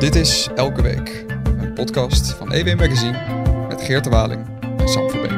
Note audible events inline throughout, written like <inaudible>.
Dit is Elke Week, een podcast van EW Magazine met Geert de Waling en Sam Verbeek.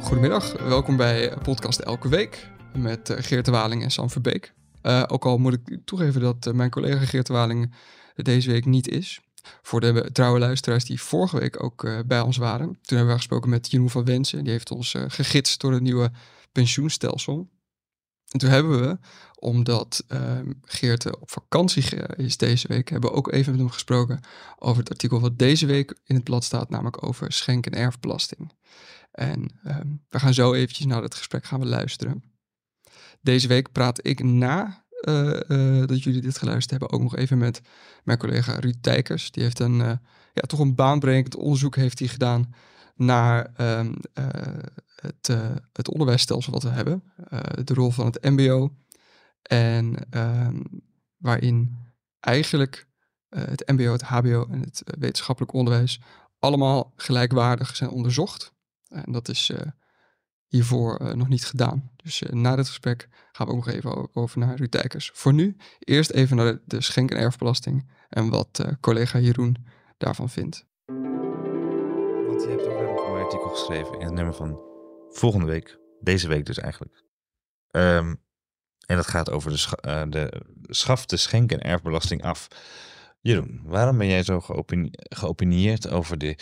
Goedemiddag, welkom bij podcast Elke Week met eh, Geert de Waling en Sam Verbeek. Uh, ook al moet ik toegeven dat uh, mijn collega Geert de Waling deze week niet is. Voor de trouwe luisteraars die vorige week ook uh, bij ons waren. Toen hebben we gesproken met Jeroen van Wensen. Die heeft ons uh, gegidst door het nieuwe pensioenstelsel. En toen hebben we, omdat uh, Geert op vakantie is deze week, hebben we ook even met hem gesproken over het artikel wat deze week in het blad staat, namelijk over schenk- en erfbelasting. En ehm, we gaan zo eventjes naar het gesprek gaan we luisteren. Deze week praat ik na dat jullie dit geluisterd hebben, ook nog even met mijn collega Ruud Tijkers. Die heeft een, uh, ja, toch een baanbrekend onderzoek heeft hij gedaan naar um, het, het onderwijsstelsel wat we hebben. de rol van het mbo. En um, waarin eigenlijk het mbo, het hbo en het wetenschappelijk onderwijs allemaal gelijkwaardig zijn onderzocht. En dat is hiervoor uh, nog niet gedaan. Dus uh, na dit gesprek gaan we ook nog even over naar Ruud Dijkers. Voor nu eerst even naar de, schenk- en erfbelasting en wat uh, collega Jeroen daarvan vindt. Want je hebt ook een mooi artikel geschreven in het nummer van volgende week, deze week dus eigenlijk. Um, en dat gaat over de, scha de schaf de schenk- en erfbelasting af. Jeroen, waarom ben jij zo geopini geopinieerd over de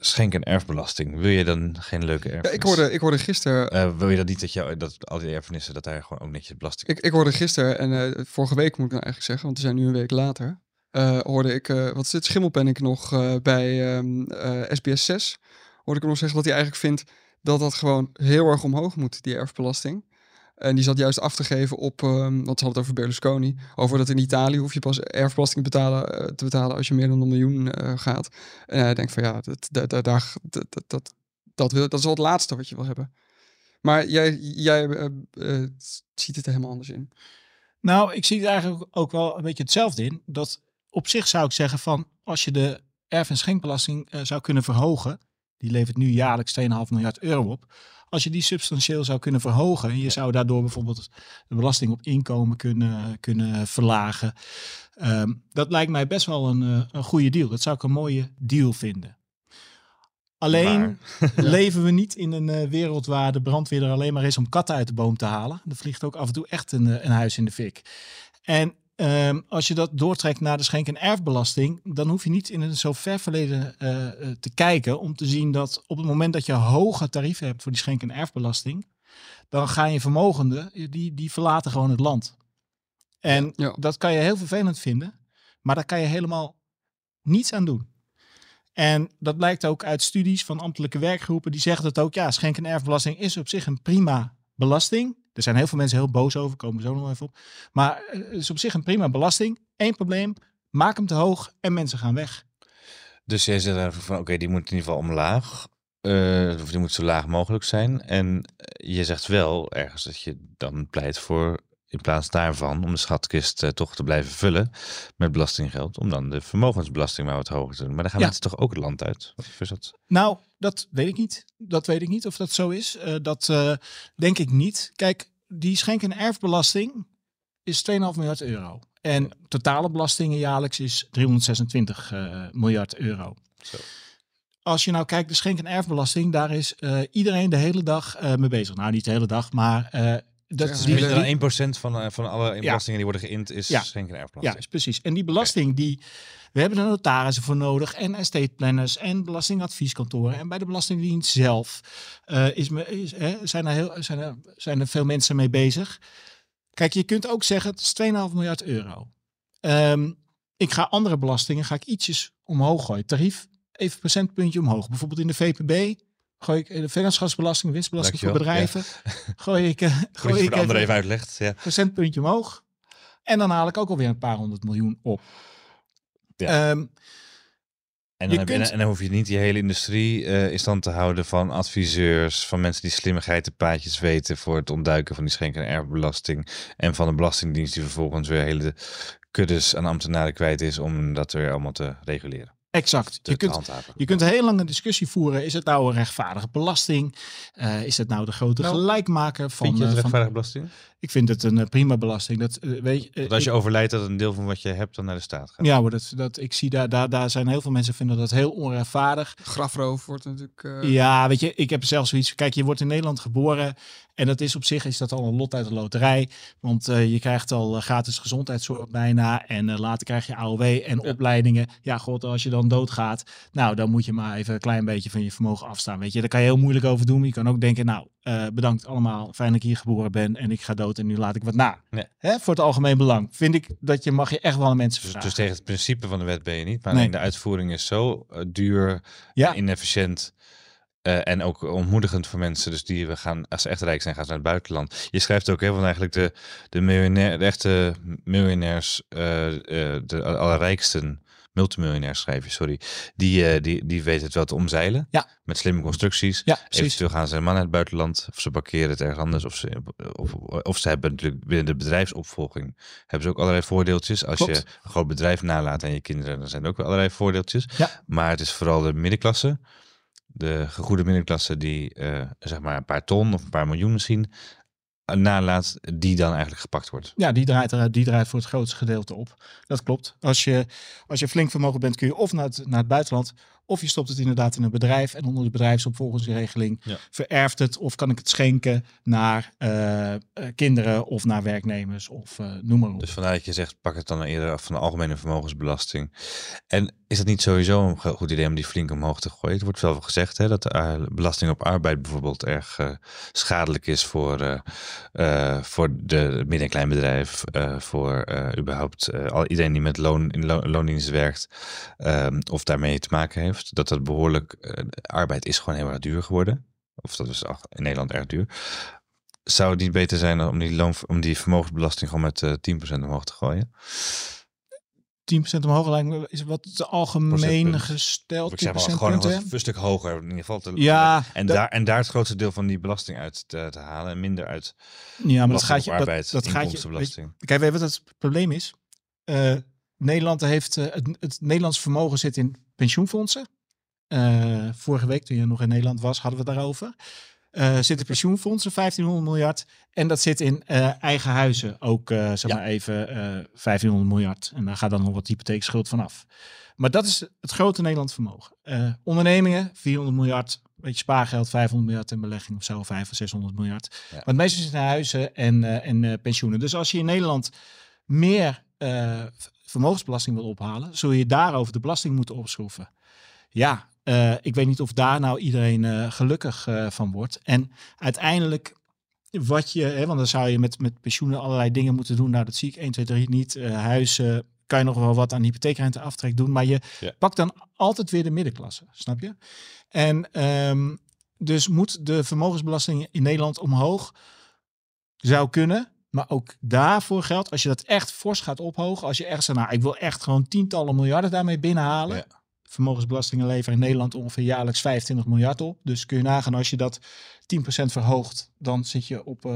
schenk- en erfbelasting. Wil je dan geen leuke erfenis? Ja, ik hoorde, ik hoorde gisteren... Uh, wil je dat niet dat, jou, dat al die erfenissen, dat daar gewoon ook netjes belasting... Ik, ik hoorde gisteren, en uh, vorige week moet ik dan eigenlijk zeggen, want we zijn nu een week later, uh, hoorde ik, wat is dit, Schimmelpenninck nog bij um, SBS 6, hoorde ik hem nog zeggen dat hij eigenlijk vindt dat dat gewoon heel erg omhoog moet, die erfbelasting. En die zat juist af te geven op, um, want ze hadden het over Berlusconi, over dat in Italië hoef je pas erfbelasting betalen, uh, te betalen als je meer dan een miljoen uh, gaat. En hij denkt van ja, dat, dat, dat, dat, dat, dat, dat, wil, dat is wel het laatste wat je wil hebben. Maar jij, jij uh, ziet het er helemaal anders in. Nou, ik zie het eigenlijk ook wel een beetje hetzelfde in. Dat op zich zou ik zeggen van, als je de erf- en schenkbelasting zou kunnen verhogen, die levert nu jaarlijks 2,5 miljard euro op. Als je die substantieel zou kunnen verhogen, je zou daardoor bijvoorbeeld de belasting op inkomen kunnen, kunnen verlagen. Um, dat lijkt mij best wel een, een goede deal. Dat zou ik een mooie deal vinden. Alleen <laughs> leven we niet in een uh, wereld waar de brandweer er alleen maar is om katten uit de boom te halen. Er vliegt ook af en toe echt een, een huis in de fik. En Um, als je dat doortrekt naar de schenk- en erfbelasting, dan hoef je niet in een zo ver verleden uh, te kijken om te zien dat op het moment dat je hoge tarieven hebt voor die schenk- en erfbelasting, dan gaan je vermogenden, die, die verlaten gewoon het land. En ja. dat kan je heel vervelend vinden, maar daar kan je helemaal niets aan doen. En dat blijkt ook uit studies van ambtelijke werkgroepen, die zeggen dat ook, ja, schenk- en erfbelasting is op zich een prima belasting. Er zijn heel veel mensen heel boos over, komen we zo nog even op. Maar het is op zich een prima belasting. Eén probleem, maak hem te hoog en mensen gaan weg. Dus jij zegt van, oké, die moet in ieder geval omlaag. Uh, of die moet zo laag mogelijk zijn. En je zegt wel ergens dat je dan pleit voor, in plaats daarvan, om de schatkist uh, toch te blijven vullen met belastinggeld, om dan de vermogensbelasting maar wat hoger te doen. Maar dan gaan ja. mensen toch ook het land uit? Of is dat... Nou, dat weet ik niet. Dat weet ik niet of dat zo is. Uh, dat uh, denk ik niet. Kijk, die schenk- en erfbelasting is 2,5 miljard euro. En totale belastingen jaarlijks is 326 uh, miljard euro. Zo. Als je nou kijkt, de schenk- en erfbelasting, daar is iedereen de hele dag mee bezig. Nou, niet de hele dag, maar dat is minder dan 1% van, van alle belastingen ja. die worden geïnd is ja. schenk- en erfbelasting. Ja, is precies. En die belasting die we hebben er notarissen voor nodig en estate planners en belastingadvieskantoren. En bij de Belastingdienst zelf uh, is, is, hè, zijn, er heel, zijn, er, zijn er veel mensen mee bezig. Kijk, je kunt ook zeggen, het is 2,5 miljard euro. Um, ik ga andere belastingen ga ik ietsjes omhoog gooien. Tarief, even een procentpuntje omhoog. Bijvoorbeeld in de VPB gooi ik de vennootschapsbelasting, winstbelasting voor bedrijven. Ja. <laughs> Gooi ik, uh, gooi ik de andere even uitlegt. Ja. Procentpuntje omhoog. En dan haal ik ook alweer een paar honderd miljoen op. Ja. Um, en, dan heb, kunt... en, dan hoef je niet die hele industrie uh, in stand te houden van adviseurs, van mensen die slimme geitenpaadjes weten voor het ontduiken van die schenk- en erfbelasting. En van de Belastingdienst die vervolgens weer hele kuddes aan ambtenaren kwijt is om dat weer allemaal te reguleren. Exact. Je kunt, je kunt een heel lange discussie voeren. Is het nou een rechtvaardige belasting? Eh, is het nou de grote Nou, gelijkmaker van... Vind je het eh, van rechtvaardige belasting? ik vind het een eh, prima belasting. Dat, weet je, Want als je ik- overlijdt, dat een deel van wat je hebt dan naar de staat gaat. ja, maar dat, dat, ik zie daar, daar, daar zijn heel veel mensen vinden dat heel onrechtvaardig. Grafroof wordt natuurlijk... eh, Ja, weet je, ik heb zelfs zoiets. Kijk, je wordt in Nederland geboren. En dat is op zich is dat al een lot uit de loterij. Want eh, je krijgt al eh, gratis gezondheidszorg bijna. En eh, later krijg je AOW en opleidingen. Ja, god, als je dan doodgaat. Nou, dan moet je maar even een klein beetje van je vermogen afstaan. Weet je, daar kan je heel moeilijk over doen. Je kan ook denken, nou, bedankt allemaal. Fijn dat ik hier geboren ben. En ik ga dood en nu laat ik wat na. Nee. Hè, voor het algemeen belang. Vind ik dat je mag je echt wel aan mensen Dus, vragen. dus tegen het principe van de wet ben je niet. Maar Nee. alleen de uitvoering is zo duur, Ja. inefficiënt. Eh, en ook ontmoedigend voor mensen. Dus die we gaan, als ze echt rijk zijn, gaan ze naar het buitenland. Je schrijft ook, hè, want eigenlijk de, de, miljonair, de echte miljonairs, eh, eh, de allerrijksten, multimiljonairs schrijf je, sorry. Die, die, die weten het wel te omzeilen. Ja. Met slimme constructies. Ja, precies. Eventueel gaan ze man naar het buitenland, of ze parkeren het ergens anders, of ze, of, of ze hebben natuurlijk binnen de bedrijfsopvolging hebben ze ook allerlei voordeeltjes. Als Klopt. je een groot bedrijf nalaat aan je kinderen, dan zijn er ook allerlei voordeeltjes. Ja. Maar het is vooral de middenklasse, de gegoede middenklasse die eh, zeg maar een paar ton of een paar miljoen misschien eh, nalaat, die dan eigenlijk gepakt wordt. Ja, die draait, er, die draait voor het grootste gedeelte op. Dat klopt. Als je, als je flink vermogen bent, kun je of naar het, naar het buitenland, of je stopt het inderdaad in een bedrijf en onder de bedrijfsopvolgingsregeling Ja. vererft het, of kan ik het schenken naar eh, kinderen of naar werknemers of noem maar op. Dus vandaar dat je zegt, pak het dan eerder af van de algemene vermogensbelasting. En is het niet sowieso een go- goed idee om die flink omhoog te gooien? Het wordt wel gezegd hè, dat de belasting op arbeid bijvoorbeeld erg eh, schadelijk is voor, eh, voor de midden- en kleinbedrijf, voor überhaupt al, iedereen die met loon, in lo- loondienst werkt ehm, of daarmee te maken heeft. Dat dat behoorlijk, eh, arbeid is gewoon heel erg duur geworden. Of dat is ach, in Nederland erg duur. Zou het niet beter zijn om die, loon, om die vermogensbelasting gewoon met eh 10% omhoog te gooien? 10% omhoog lijkt me is wat te algemeen gesteld. Ik zeg 10% maar gewoon punten. een stuk hoger in ieder geval. Te, Ja, en, daar, en daar het grootste deel van die belasting uit te, te halen en minder uit Ja, maar dat gaat je, op dat, arbeid, dat gaat je. Kijk, weet je wat het probleem is? Eh, Nederland heeft het, het Nederlands vermogen zit in pensioenfondsen. Eh, vorige week, toen je nog in Nederland was, hadden we het daarover. Eh zitten pensioenfondsen, 1500 miljard. En dat zit in eh, eigen huizen ook, eh, zeg Ja. maar even, eh 1500 miljard. En daar gaat dan nog wat hypotheekschuld vanaf. Maar dat is het grote Nederlands vermogen. Ondernemingen, 400 miljard. Beetje spaargeld, 500 miljard in belegging of zo, 500 of 600 miljard. Ja. Maar het meeste zit in huizen en, en pensioenen. Dus als je in Nederland meer vermogensbelasting wil ophalen, zul je daarover de belasting moeten opschroeven. Ja, eh, ik weet niet of daar nou iedereen eh, gelukkig eh, van wordt. En uiteindelijk, wat je, hè, want dan zou je met, met pensioenen allerlei dingen moeten doen. Nou, dat zie ik 1, 2, 3 niet. Huizen kan je nog wel wat aan hypotheekrenteaftrek doen, maar je Ja. pakt dan altijd weer de middenklasse, snap je? En ehm, dus moet de vermogensbelasting in Nederland omhoog? Zou kunnen. Maar ook daarvoor geldt, als je dat echt fors gaat ophogen, als je echt zegt, nou, ik wil echt gewoon tientallen miljarden daarmee binnenhalen. Ja. Vermogensbelastingen leveren in Nederland ongeveer jaarlijks 25 miljard op. Dus kun je nagaan, als je dat 10% verhoogt, dan zit je op eh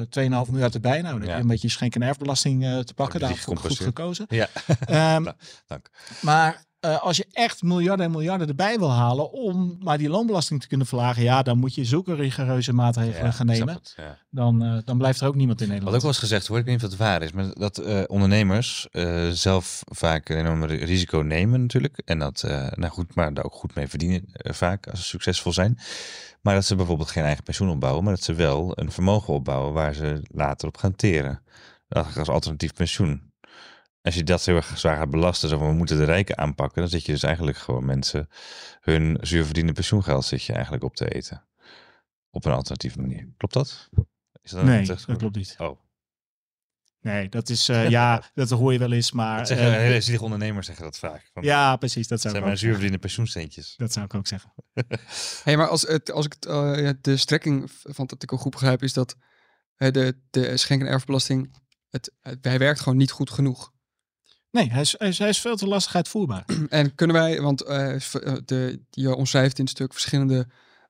2,5 miljard erbij. Nou, dan heb je een beetje schenk- en erfbelasting eh, te pakken. Daar goed gekozen. Ja, Ehm, <laughs> Nou, dank. maar eh, als je echt miljarden en miljarden erbij wil halen om maar die loonbelasting te kunnen verlagen, ja, dan moet je zulke rigoureuze maatregelen Ja, gaan nemen. het, ja. Dan, eh, dan blijft er ook niemand in Wat Nederland. ook wel eens gezegd wordt, ik weet niet of dat waar is, maar dat eh, ondernemers zelf vaak een enorm ri- risico nemen natuurlijk. En dat, nou goed, maar daar ook goed mee verdienen vaak als ze succesvol zijn. Maar dat ze bijvoorbeeld geen eigen pensioen opbouwen, maar dat ze wel een vermogen opbouwen waar ze later op gaan teren. Dat als alternatief pensioen. Als je dat heel erg zwaar gaat belasten, zo van we moeten de rijken aanpakken, dan zit je dus eigenlijk gewoon mensen hun zuurverdiende pensioengeld zit je eigenlijk op te eten. Op een alternatieve manier. Klopt dat? Is dat nee, dat klopt niet. Oh. Nee, dat is, eh, ja, <laughs> dat hoor je wel eens, maar... Dat zeggen eh, hele zielige ondernemers zeggen dat vaak. Van, ja, precies, dat dat zou, zijn ik maar ook zeggen. zuurverdiende pensioensteentjes. dat zou ik ook zeggen. <laughs> Hey, maar als, het, als ik het, eh, ja, de strekking van het artikel goed begrijp, is dat de, de schenk- en erfbelasting, het, het, hij werkt gewoon niet goed genoeg. Nee, hij is, hij is, hij is veel te lastig uitvoerbaar. <clears throat> En kunnen wij, want eh, eh, de, je omschrijft in het stuk verschillende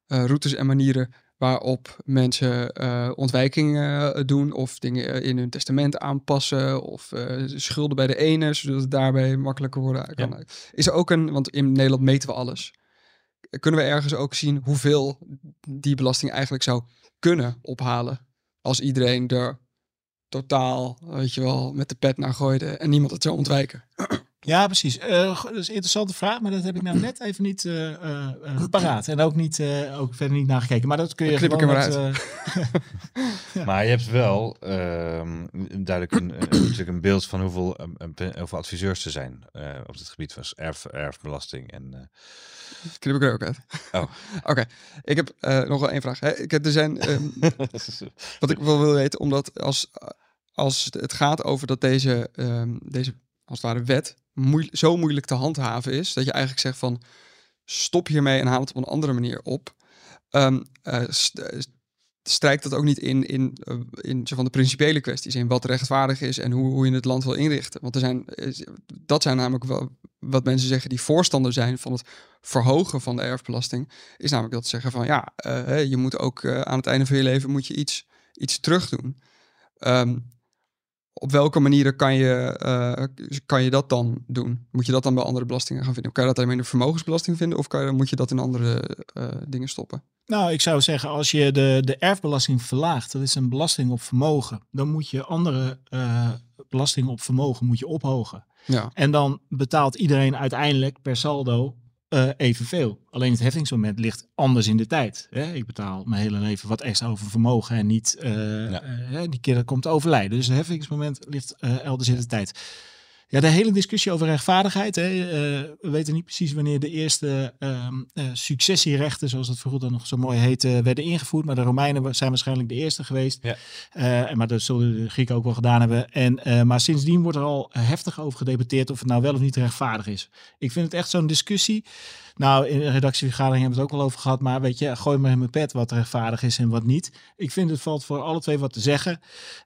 eh, routes en manieren waarop mensen uh, ontwijkingen doen of dingen in hun testament aanpassen of schulden bij de ene, zodat het daarbij makkelijker worden kan. Ja. Is er ook een, want in Nederland meten we alles. Kunnen we ergens ook zien hoeveel die belasting eigenlijk zou kunnen ophalen als iedereen er totaal, weet je wel, met de pet naar gooide en niemand het zou ontwijken? Ja, precies. Uh, dat is een interessante vraag, maar dat heb ik nou net even niet uh, uh, paraat. En ook, niet, ook verder niet nagekeken. Maar dat kun je hem met, <laughs> ja. Maar je hebt wel ehm, duidelijk een, natuurlijk een beeld van hoeveel, hoeveel adviseurs er zijn op het gebied van erf, erfbelasting. En, knip ik er ook uit. Oh. <laughs> Oké, ik heb nog wel één vraag. Ik heb, er zijn, um, <laughs> wat ik wel wil weten, omdat als, als het gaat over dat deze, um, deze als het ware wet zo moeilijk te handhaven is, dat je eigenlijk zegt van stop hiermee en haal het op een andere manier op. Um, strijkt dat ook niet in, in, uh, in van de principiële kwesties, in wat rechtvaardig is en hoe, hoe je het land wil inrichten. Want er zijn, dat zijn namelijk wat mensen zeggen die voorstander zijn van het verhogen van de erfbelasting, is namelijk dat ze zeggen van ja, je moet ook aan het einde van je leven moet je iets, iets terug doen. Um, op welke manieren kan je, uh, kan je dat dan doen? Moet je dat dan bij andere belastingen gaan vinden? Kan je dat alleen in de vermogensbelasting vinden? Of kan je, moet je dat in andere uh, dingen stoppen? Nou, ik zou zeggen, als je de, de erfbelasting verlaagt, dat is een belasting op vermogen, dan moet je andere uh, belastingen op vermogen moet je ophogen. Ja. En dan betaalt iedereen uiteindelijk per saldo uh, evenveel. Alleen het heffingsmoment ligt anders in de tijd. Hè? Ik betaal mijn hele leven wat extra over vermogen en niet uh, ja. uh, die keer komt overlijden. Dus het heffingsmoment ligt elders in de tijd. Ja, de hele discussie over rechtvaardigheid. Hè, we weten niet precies wanneer de eerste ehm, successierechten, zoals het vroeger nog zo mooi heette, werden ingevoerd. Maar de Romeinen zijn waarschijnlijk de eerste geweest. Ja. maar dat zullen de Grieken ook wel gedaan hebben. En, maar sindsdien wordt er al heftig over gedebatteerd of het nou wel of niet rechtvaardig is. Ik vind het echt zo'n discussie. Nou, in de redactievergadering hebben we het ook wel over gehad. Maar weet je, gooi maar in mijn pet wat rechtvaardig is en wat niet. Ik vind het valt voor alle twee wat te zeggen.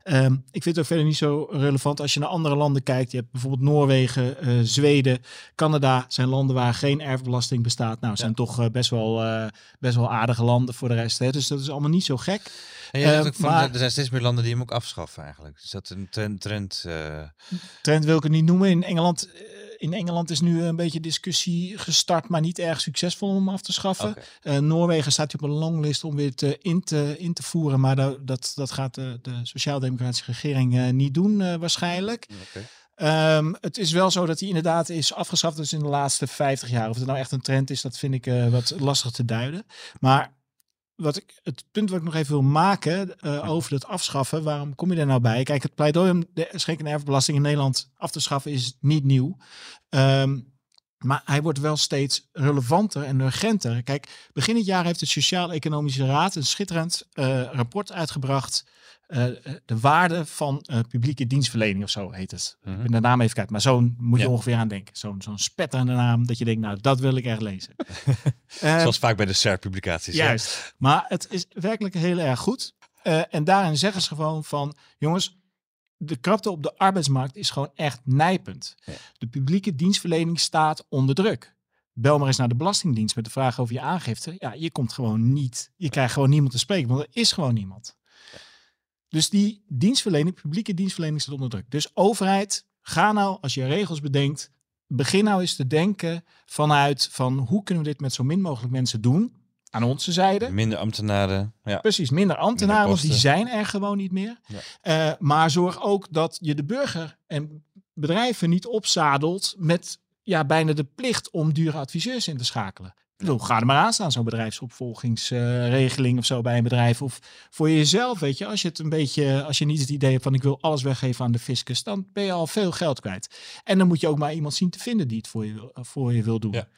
Um, ik vind het ook verder niet zo relevant als je naar andere landen kijkt. Je hebt bijvoorbeeld Noorwegen, uh, Zweden, Canada. zijn landen waar geen erfbelasting bestaat. Nou, zijn ja. toch uh, best, wel, uh, best wel aardige landen voor de rest. Hè? Dus dat is allemaal niet zo gek. En je ook van, maar, er zijn steeds meer landen die hem ook afschaffen eigenlijk. Is dat een trend? Trend, trend wil ik het niet noemen. In Engeland in Engeland is nu een beetje discussie gestart, maar niet erg succesvol om hem af te schaffen. Okay. Uh, Noorwegen staat op een longlist om weer te, in, te, in te voeren, maar dat, dat, dat gaat de, de sociaal-democratische regering uh, niet doen uh, waarschijnlijk. Okay. Um, het is wel zo dat hij inderdaad is afgeschaft dus in de laatste 50 jaar. Of het nou echt een trend is, dat vind ik wat lastig te duiden. Maar wat ik, het punt wat ik nog even wil maken uh, over het afschaffen, waarom kom je daar nou bij? Kijk, het pleidooi om de schenk- en erfbelasting in Nederland af te schaffen is niet nieuw. Um, maar hij wordt wel steeds relevanter en urgenter. Kijk, begin dit jaar heeft de Sociaal-Economische Raad een schitterend uh, rapport uitgebracht. Uh, de waarde van uh, publieke dienstverlening of zo heet het. Mm -hmm. Ik ben de naam even kijken, maar zo moet je ja. ongeveer aan denken. Zo'n zo'n spetterende naam dat je denkt, nou, dat wil ik echt lezen. uh, <laughs> Zoals vaak bij de SER-publicaties. Juist, maar het is werkelijk heel erg goed. En daarin zeggen ze gewoon van, jongens, de krapte op de arbeidsmarkt is gewoon echt nijpend. Ja. De publieke dienstverlening staat onder druk. Bel maar eens naar de Belastingdienst met de vraag over je aangifte. Ja, je komt gewoon niet, je krijgt gewoon niemand te spreken, want er is gewoon niemand. Dus die dienstverlening, publieke dienstverlening staat onder druk. Dus overheid, ga nou als je regels bedenkt, begin nou eens te denken vanuit van hoe kunnen we dit met zo min mogelijk mensen doen aan onze zijde. Minder ambtenaren. Ja. Precies, minder ambtenaren, want die zijn er gewoon niet meer. Ja. Uh, maar zorg ook dat je de burger en bedrijven niet opzadelt met ja, bijna de plicht om dure adviseurs in te schakelen. Bedoel, ga er maar aan staan, zo'n bedrijfsopvolgingsregeling uh, of zo bij een bedrijf. Of voor jezelf, weet je, als je het een beetje, als je niet het idee hebt van ik wil alles weggeven aan de fiscus, dan ben je al veel geld kwijt. En dan moet je ook maar iemand zien te vinden die het voor je wil, voor je wil doen. Ja.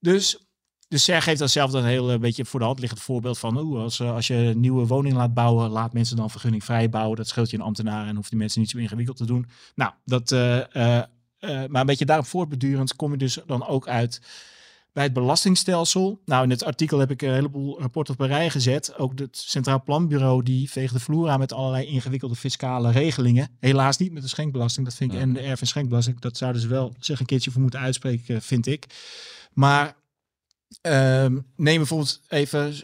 Dus dus Ser geeft dan zelf een heel een beetje voor de hand liggend voorbeeld van hoe als, als je een nieuwe woning laat bouwen, laat mensen dan vergunningvrij bouwen. Dat scheelt je een ambtenaar en hoeft die mensen niet zo ingewikkeld te doen. Nou, dat, uh, uh, uh, maar een beetje daarop voortbedurend kom je dus dan ook uit bij het belastingstelsel. Nou, in het artikel heb ik een heleboel rapporten op een rij gezet. Ook het Centraal Planbureau die veegt de vloer aan met allerlei ingewikkelde fiscale regelingen. Helaas niet met de schenkbelasting. Dat vind ik. Ja. En de erf- en schenkbelasting, dat zouden ze wel zich een keertje voor moeten uitspreken, vind ik. Maar Um, neem bijvoorbeeld even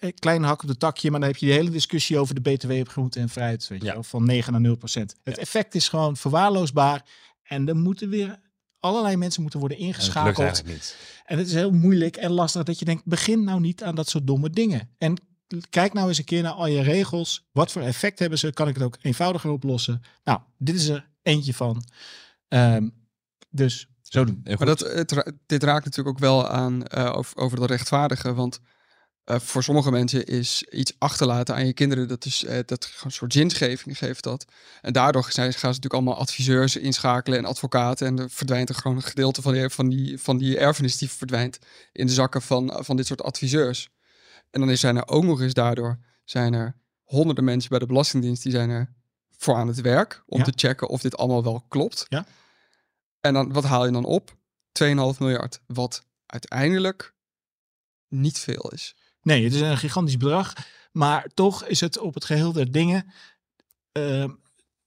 een klein hak op de takje, maar dan heb je die hele discussie over de BTW op groente en fruit, weet je Ja. wel, van 9 naar 0 procent. Het effect is gewoon verwaarloosbaar en er moeten weer allerlei mensen moeten worden En het lukt ingeschakeld. eigenlijk niet. En het is heel moeilijk en lastig dat je denkt, begin nou niet aan dat soort domme dingen. En kijk nou eens een keer naar al je regels. Wat voor effect hebben ze? Kan ik het ook eenvoudiger oplossen? Nou, dit is er eentje van. Ehm, dus zo doen. Maar dat, het, dit raakt natuurlijk ook wel aan eh, over, over dat rechtvaardige. Want eh, voor sommige mensen is iets achterlaten aan je kinderen, dat is eh, dat een soort zinsgeving geeft dat. En daardoor zijn, gaan ze natuurlijk allemaal adviseurs inschakelen en advocaten. En er verdwijnt er gewoon een gedeelte van die, van die, van die erfenis die verdwijnt in de zakken van, van dit soort adviseurs. En dan is- zijn er ook nog eens daardoor zijn er honderden mensen bij de Belastingdienst die zijn er voor aan het werk om Ja. te checken of dit allemaal wel klopt. Ja. En dan, wat haal je dan op? 2,5 miljard. Wat uiteindelijk niet veel is. Nee, het is een gigantisch bedrag. Maar toch is het op het geheel der dingen ehm,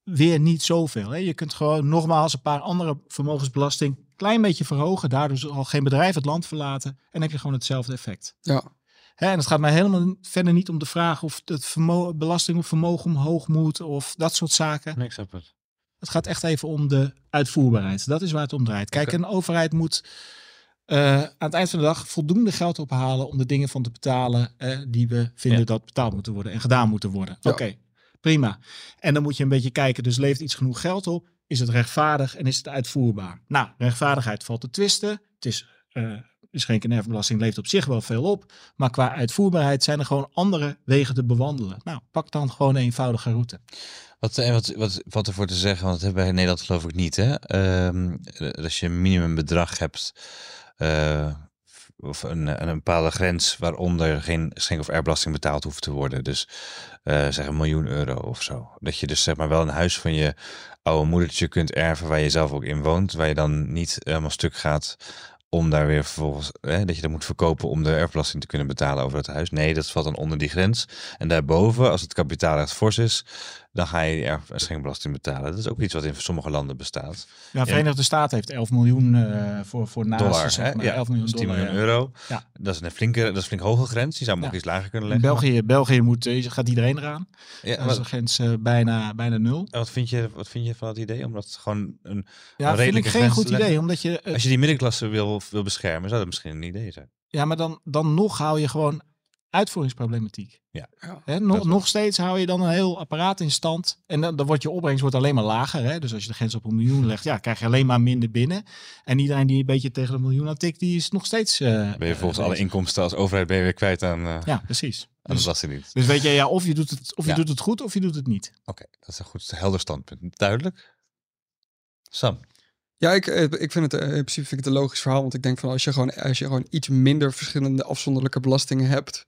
weer niet zoveel. Hè? Je kunt gewoon nogmaals een paar andere vermogensbelasting klein beetje verhogen. Daardoor zal geen bedrijf het land verlaten. En dan heb je gewoon hetzelfde effect. Ja. Hè, en het gaat mij helemaal verder niet om de vraag of het belasting op vermogen omhoog moet of dat soort zaken. Nee, ik snap het. Het gaat echt even om de uitvoerbaarheid. Dat is waar het om draait. Kijk, een overheid moet eh, aan het eind van de dag voldoende geld ophalen om de dingen van te betalen eh, die we vinden Ja. dat betaald moeten worden en gedaan moeten worden. Ja. Oké, prima. En dan moet je een beetje kijken, dus levert iets genoeg geld op? Is het rechtvaardig en is het uitvoerbaar? Nou, rechtvaardigheid valt te twisten. Het is, eh de schenk- en erfbelasting levert op zich wel veel op. Maar qua uitvoerbaarheid zijn er gewoon andere wegen te bewandelen. Nou, pak dan gewoon een eenvoudige route. Wat, wat, wat, wat ervoor te zeggen, want dat hebben wij in Nederland geloof ik niet. Hè? Ehm, als je een minimumbedrag hebt, eh, of een, een bepaalde grens waaronder geen schenk- of erfbelasting betaald hoeft te worden. Dus eh zeg een miljoen euro of zo. Dat je dus zeg maar wel een huis van je oude moedertje kunt erven waar je zelf ook in woont. Waar je dan niet helemaal stuk gaat om daar weer vervolgens, hè, dat je dat moet verkopen om de erfbelasting te kunnen betalen over het huis. Nee, dat valt dan onder die grens. En daarboven, als het kapitaal echt fors is, dan ga je die erf- en schenkbelasting betalen. Dat is ook iets wat in sommige landen bestaat. Ja, de Verenigde Staten heeft 11 miljoen eh, voor, voor naast. dollar, zeg hè? maar, Ja, 11 miljoen 10 dollar. miljoen ja. euro. Ja. Dat is een flinke, dat is een flink hoge grens. Die zou ook Ja. iets lager kunnen In leggen. België, België moet, eh, gaat iedereen eraan. Ja, Dat is wat, grens eh, bijna, bijna nul. wat, vind je, wat vind je van het idee? Omdat gewoon een, Ja, Een vind ik geen goed idee. Omdat je, eh, als je die middenklasse wil, wil beschermen, zou dat misschien een idee zijn. ja, maar dan, dan nog hou je gewoon uitvoeringsproblematiek. Ja. Ja. Hè, Dat nog, steeds hou je dan een heel apparaat in stand. En dan, dan wordt je opbrengst wordt alleen maar lager. Hè? Dus als je de grens op een miljoen legt, ja, krijg je alleen maar minder binnen. En iedereen die een beetje tegen de miljoen aan tikt, die is nog steeds... eh, Ben je volgens eh, alle bezig. inkomsten als overheid ben je weer kwijt aan, eh, Ja, precies. aan de Dus, belastingdienst. dus weet je, ja, of je doet het, of je Ja. doet het goed of je doet het niet. Oké, dat is een goed helder standpunt. Duidelijk. Sam. Ja, ik, ik vind het in principe vind ik het een logisch verhaal. Want ik denk van als je gewoon, als je gewoon iets minder verschillende afzonderlijke belastingen hebt.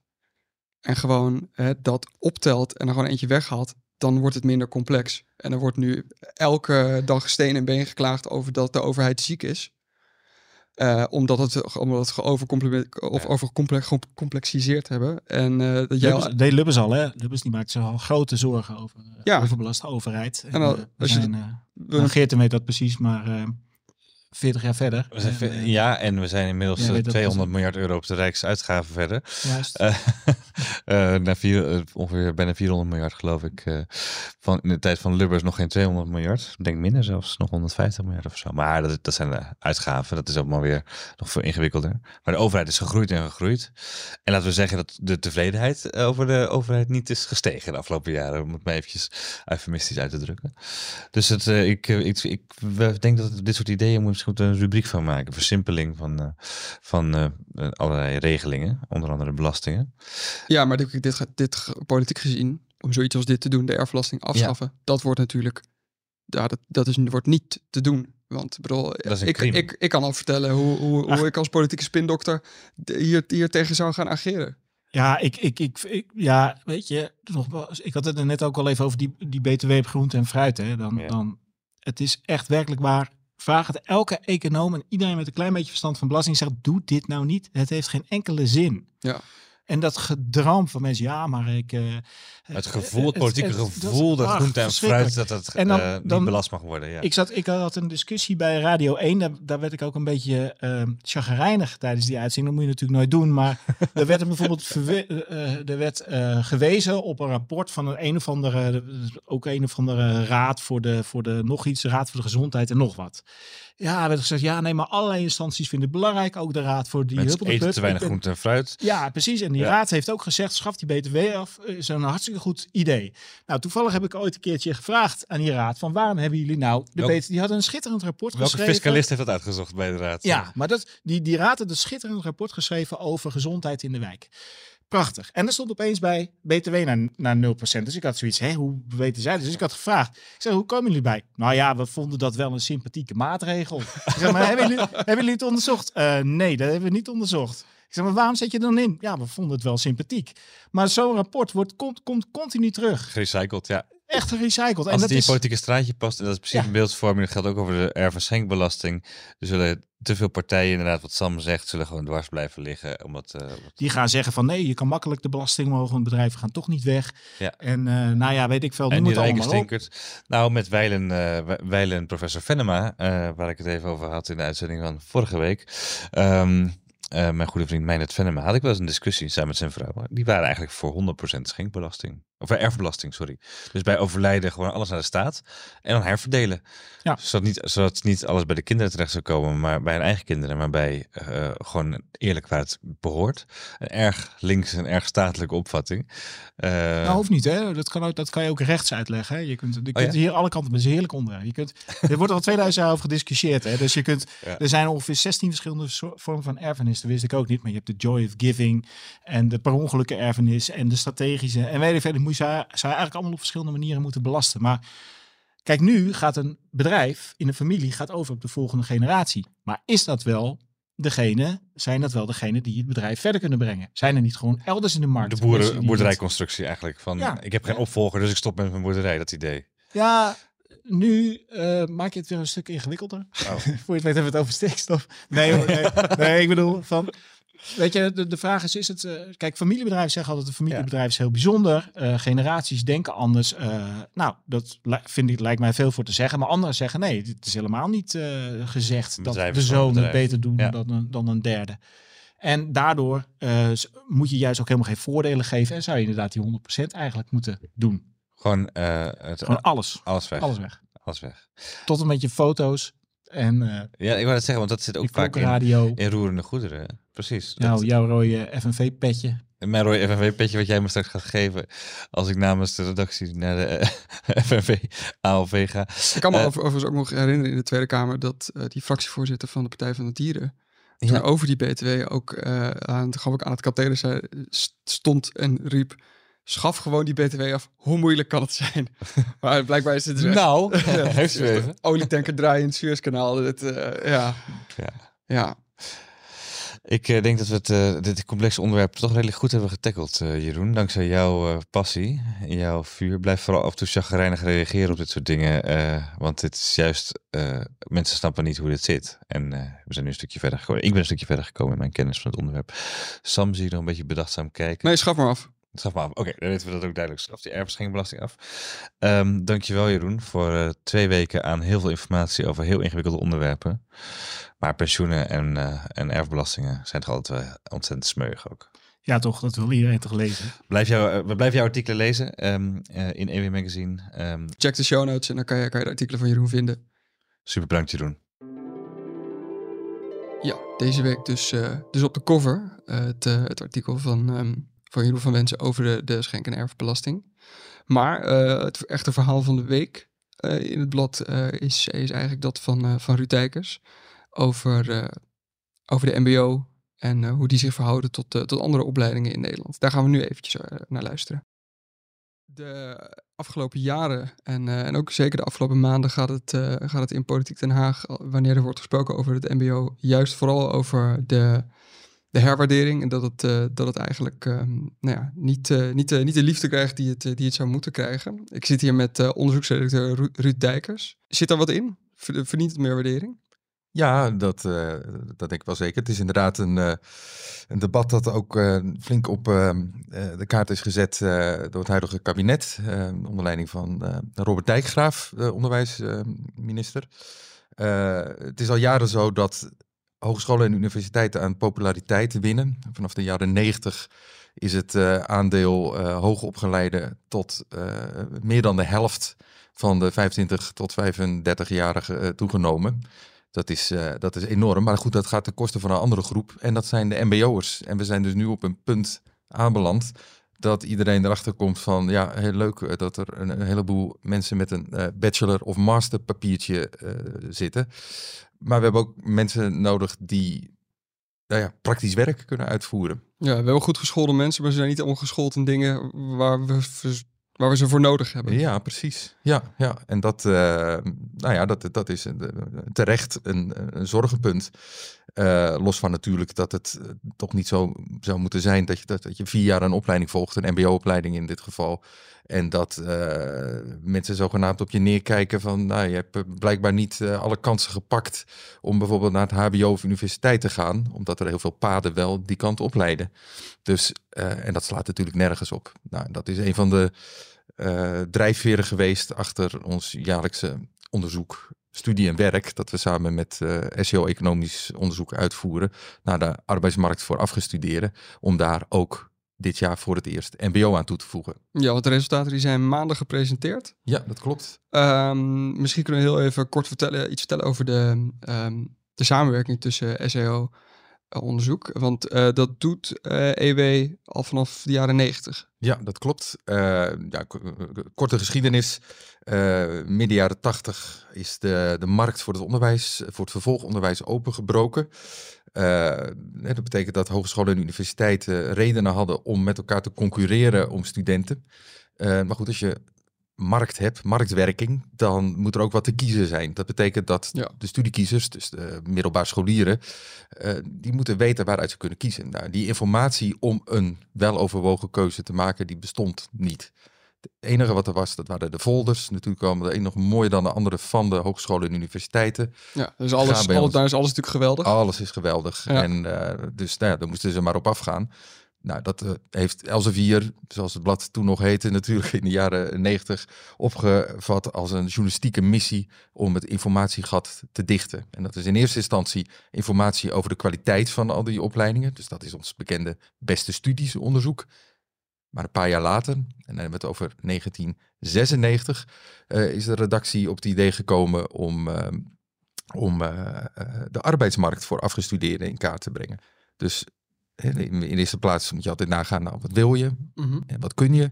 En gewoon eh, dat optelt en er gewoon eentje weghaalt. Dan wordt het minder complex. En er wordt nu elke dag steen en been geklaagd over dat de overheid ziek is. Eh, omdat het, omdat het of overcomplexiseerd hebben. En eh, dat jij Lubbers, deed Lubbers al, hè? Lubbers die maakt zich al grote zorgen over eh, Ja. overbelaste overheid. En, En we als je- zijn, we- dat precies, maar 40 jaar verder. We zijn eh, ja, en we zijn inmiddels Ja, eh, weet dat 200 miljard euro op de rijksuitgaven verder. Juist. <laughs> Eh, naar vier, ongeveer bijna 400 miljard geloof ik. van, in de tijd van Lubbers nog geen 200 miljard. Ik denk minder zelfs, nog 150 miljard of zo. Maar dat, dat zijn de uitgaven. Dat is allemaal weer nog veel ingewikkelder. Maar de overheid is gegroeid en gegroeid. En laten we zeggen dat de tevredenheid over de overheid niet is gestegen de afgelopen jaren. Om het maar eventjes eufemistisch uit te drukken. Dus het, ik, ik, ik we- denk dat dit soort ideeën moet misschien een rubriek van maken. Versimpeling van, eh, van eh, allerlei regelingen. Onder andere belastingen. Ja, maar dit, dit, gaat- dit politiek gezien, om zoiets als dit te doen, de erfbelasting afschaffen, dat wordt natuurlijk, ja, dat, dat is, wordt niet te doen. Want ik bedoel, ik, ik, ik kan al vertellen hoe, hoe, hoe ik als politieke spindokter hier, hier tegen zou gaan ageren. Ja, ik, ik, ik, ik- ja, weet je, nogmaals, ik had het er net ook al even over die, die BTW op groente en fruit. Hè. Dan, Ja. dan, het is echt werkelijk waar. Vraag het elke econoom en iedereen met een klein beetje verstand van belasting zegt, doe dit nou niet. Het heeft geen enkele zin. Ja. En dat gedram van mensen, ja, maar ik... eh, Het eh, gevoel, het politieke gevoel dat ach, groente en fruit dat En dan- eh, niet dan- belast mag worden. Ja. Ik, zat, ik had een discussie bij Radio 1. Daar, daar werd ik ook een beetje uh, chagrijnig tijdens die uitzending. Dat moet je natuurlijk nooit doen. Maar <laughs> er werd er bijvoorbeeld eh, er werd, gewezen op een rapport van een, een of andere, ook een of andere raad voor de, voor de nog iets, raad voor de gezondheid en nog wat. Ja, er werd gezegd, ja, nee, maar allerlei instanties vinden het belangrijk. Ook de raad voor die Mensen eten te weinig groente en fruit. ja, precies. En die Ja. raad heeft ook gezegd, schaf die BTW af. Is een hartstikke goed idee. Nou, toevallig heb ik ooit een keertje gevraagd aan die raad van waarom hebben jullie nou de Welke- BTW? Die hadden een schitterend rapport Welke geschreven. fiscalist heeft dat uitgezocht bij de raad? Ja, maar dat, die, die raad had een schitterend rapport geschreven over gezondheid in de wijk. Prachtig. En er stond opeens bij BTW naar, naar 0%. Dus ik had zoiets, hè, hoe weten zij? Dus ik had gevraagd, ik hoe komen jullie bij? Nou ja, we vonden dat wel een sympathieke maatregel. Ik <laughs> zeg, maar hebben jullie, hebben jullie het onderzocht? Eh, nee, dat hebben we niet onderzocht. Ik zeg, maar waarom zet je dan in? Ja, we vonden het wel sympathiek. Maar zo'n rapport wordt, komt, komt continu terug. Gerecycled, ja. Echt gerecycled. Als en het dat is, politieke straatje past, en dat is precies Ja. een beeldvorming, dat geldt ook over de erf- en schenkbelasting. Er zullen te veel partijen, inderdaad, wat Sam zegt, zullen gewoon dwars blijven liggen. Omdat, eh, wat- die gaan zeggen van nee, je kan makkelijk de belasting omhoog, want bedrijven gaan toch niet weg. Ja. En eh, nou ja, weet ik veel, en die rijke allemaal stinkert. Nou, met Weilen, Wij- Weilen professor Venema, waar ik het even over had in de uitzending van vorige week. Ehm, eh, mijn goede vriend Meijnerd Venema had ik wel eens een discussie samen met zijn vrouw. Die waren eigenlijk voor 100% schenkbelasting. Of erfbelasting, sorry. Dus bij overlijden gewoon alles naar de staat en dan herverdelen. Ja. Zodat, niet, zodat niet alles bij de kinderen terecht zou komen, maar bij hun eigen kinderen. Maar bij eh, gewoon eerlijk waar het behoort. Een erg links en erg statelijke opvatting. Eh, Nou, hoeft niet, hè? Dat kan, ook, dat kan je ook rechts uitleggen. Hè? Je kunt, je Oh, kunt ja? hier alle kanten, een heerlijk onderwerp. Je kunt, er wordt al 2000 jaar over gediscussieerd. Hè? Dus je kunt, Ja. er zijn ongeveer 16 verschillende vormen van erfenis. Dat wist ik ook niet. Maar je hebt de joy of giving en de per ongelukken erfenis en de strategische. En weet ik verder, moet je, eigenlijk allemaal op verschillende manieren moeten belasten. Maar kijk, nu gaat een bedrijf in een familie gaat over op de volgende generatie. Maar is dat wel degene, zijn dat wel degene die het bedrijf verder kunnen brengen? Zijn er niet gewoon elders in de markt? de boeren, boerderijconstructie eigenlijk. Van, Ja. ik heb geen Ja. opvolger, dus ik stop met mijn boerderij. Dat idee. Ja, nu eh, maak je het weer een stuk ingewikkelder. Oh. <laughs> Voor je het weet hebben we het over stikstof. Nee, nee, <laughs> nee ik bedoel van... Weet je, de, de vraag is, is het... eh, kijk, familiebedrijven zeggen altijd, een familiebedrijf is heel bijzonder. Eh, generaties denken anders. Eh, nou, dat vind ik, lijkt mij veel voor te zeggen. Maar anderen zeggen, nee, het is helemaal niet gezegd dat de zoon het beter doen Ja. dan, een, dan een derde. En daardoor moet je juist ook helemaal geen voordelen geven. En zou je inderdaad die 100% eigenlijk moeten doen. Gewoon het, Gewoon alles. alles weg. Alles weg. Alles weg. Tot en met je foto's en eh Ja, ik wou het zeggen, want dat zit ook vaak in, in roerende goederen. hè? Precies. Dat- Nou, jouw rode FNV-petje. Mijn rode FNV-petje wat jij me straks gaat geven als ik namens de redactie naar de eh, <laughs> FNV ALV ga. Ik kan me Eh, over- overigens ook nog herinneren in de Tweede Kamer dat eh, die fractievoorzitter van de Partij van de Dieren toen Ja. over die BTW ook eh, aan, geloof ik, aan het stond en riep. Schaf gewoon die BTW af. Hoe moeilijk kan het zijn? <laughs> maar blijkbaar is het dus Nou, <laughs> heeft ze. Olietanker draaien in het Suezkanaal. Dit, eh, ja. Ja. ja. Ik eh, denk dat we het, eh, dit complexe onderwerp toch redelijk goed hebben getackeld, Jeroen. Dankzij jouw passie, jouw vuur. Blijf vooral af en toe chagrijnig reageren op dit soort dingen. want het is juist, mensen snappen niet hoe dit zit. En we zijn nu een stukje verder gekomen. Ik ben een stukje verder gekomen in mijn kennis van het onderwerp. Sam zie je nog een beetje bedachtzaam kijken. Nee, schaf maar af. Schaf maar af. Oké, dan weten we dat ook duidelijk. Schaf die erfgeschenkenbelasting af. Ehm dankjewel Jeroen voor eh, twee weken aan heel veel informatie over heel ingewikkelde onderwerpen. Maar pensioenen en, eh, en erfbelastingen zijn toch altijd wel ontzettend smeuig ook. Ja, toch, dat wil iedereen toch lezen. Blijf jou, eh, we blijven jouw artikelen lezen ehm, eh, in EW Magazine. Ehm, Check de show notes en dan kan je, kan je de artikelen van Jeroen vinden. super bedankt Jeroen. Ja, deze week dus, eh, dus op de cover eh, het, eh, het artikel van, ehm, van Jeroen van Wensen over de, de schenk- en erfbelasting. Maar eh, het echte verhaal van de week eh, in het blad eh, is, is eigenlijk dat van, van Ruud over, over de mbo en hoe die zich verhouden tot, tot andere opleidingen in Nederland. Daar gaan we nu eventjes naar luisteren. De afgelopen jaren en, en ook zeker de afgelopen maanden gaat het, gaat het in Politiek Den Haag, wanneer er wordt gesproken over het MBO, juist vooral over de, de herwaardering. En dat het, eh, dat het eigenlijk ehm, nou ja, niet, eh, niet, eh, niet de liefde krijgt die het, die het zou moeten krijgen. Ik zit hier met onderzoeksredacteur Ru- Ruud Dijkers. Zit daar wat in? Ver- Verdient het meer waardering? Ja, dat, dat denk ik wel zeker. Het is inderdaad een, een debat dat ook flink op de kaart is gezet door het huidige kabinet. onder leiding van Robert Dijkgraaf, de onderwijsminister. Het is al jaren zo dat hogescholen en universiteiten aan populariteit winnen. Vanaf de jaren 90 is het eh, aandeel eh hoogopgeleide tot eh, meer dan de helft van de 25 tot 35-jarigen eh, toegenomen. Dat is, dat is enorm. Maar goed, dat gaat ten koste van een andere groep. En dat zijn de mbo'ers. En we zijn dus nu op een punt aanbeland dat iedereen erachter komt van, ja, heel leuk dat er een, heleboel mensen met een bachelor of master papiertje zitten. Maar we hebben ook mensen nodig die nou ja, praktisch werk kunnen uitvoeren. Ja, we hebben goed geschoolde mensen, maar ze zijn niet allemaal geschoold in dingen waar we, waar we ze voor nodig hebben. Ja, precies. Ja, ja. en dat, eh, nou ja, dat, dat is een- terecht een, een zorgenpunt. Eh, los van natuurlijk dat het eh, toch niet zo zou moeten zijn dat je, dat, dat je vier jaar een opleiding volgt, een mbo-opleiding in dit geval. En dat eh, mensen zogenaamd op je neerkijken van, nou, je hebt blijkbaar niet alle kansen gepakt om bijvoorbeeld naar het hbo of universiteit te gaan, omdat er heel veel paden wel die kant op leiden. Dus, en dat slaat natuurlijk nergens op. Nou, dat is een van de drijfveren geweest achter ons jaarlijkse onderzoek, studie en werk, dat we samen met eh SEO-economisch onderzoek uitvoeren naar de arbeidsmarkt voor afgestudeerden, om daar ook dit jaar voor het eerst MBO aan toe te voegen. Ja, want de resultaten die zijn maandag gepresenteerd. Ja, dat klopt. Ehm, misschien kunnen we heel even kort vertellen, iets vertellen over de, ehm, de samenwerking tussen SEO onderzoek. Want eh, dat doet eh, EW al vanaf de jaren 90. Ja, dat klopt. Eh, ja, korte geschiedenis. Midden jaren tachtig is de, de markt voor het onderwijs, voor het vervolgonderwijs opengebroken. Dat betekent dat hogescholen en universiteiten redenen hadden om met elkaar te concurreren om studenten. Maar goed, als je markt hebt, marktwerking, dan moet er ook wat te kiezen zijn. Dat betekent dat Ja. de studiekiezers, dus de middelbaar scholieren, eh, die moeten weten waaruit ze kunnen kiezen. Nou, die informatie om een weloverwogen keuze te maken, die bestond niet. Het enige wat er was, dat waren de folders. Natuurlijk kwamen de een nog mooier dan de andere van de hogescholen en universiteiten. Ja, dus alles, alles, ons. daar is alles natuurlijk geweldig. Alles is geweldig. Ja. En eh, dus nou ja, daar moesten ze maar op afgaan. Nou, dat eh, heeft Elsevier, zoals het blad toen nog heette, <laughs> natuurlijk in de jaren negentig opgevat als een journalistieke missie om het informatiegat te dichten. En dat is in eerste instantie informatie over de kwaliteit van al die opleidingen. Dus dat is ons bekende beste studies onderzoek. Maar een paar jaar later, en dan hebben we het over 1996, eh, is de redactie op het idee gekomen om, eh, om de arbeidsmarkt voor afgestudeerden in kaart te brengen. Dus in, in eerste plaats moet je altijd nagaan, nou, wat wil je Mhm. en wat kun je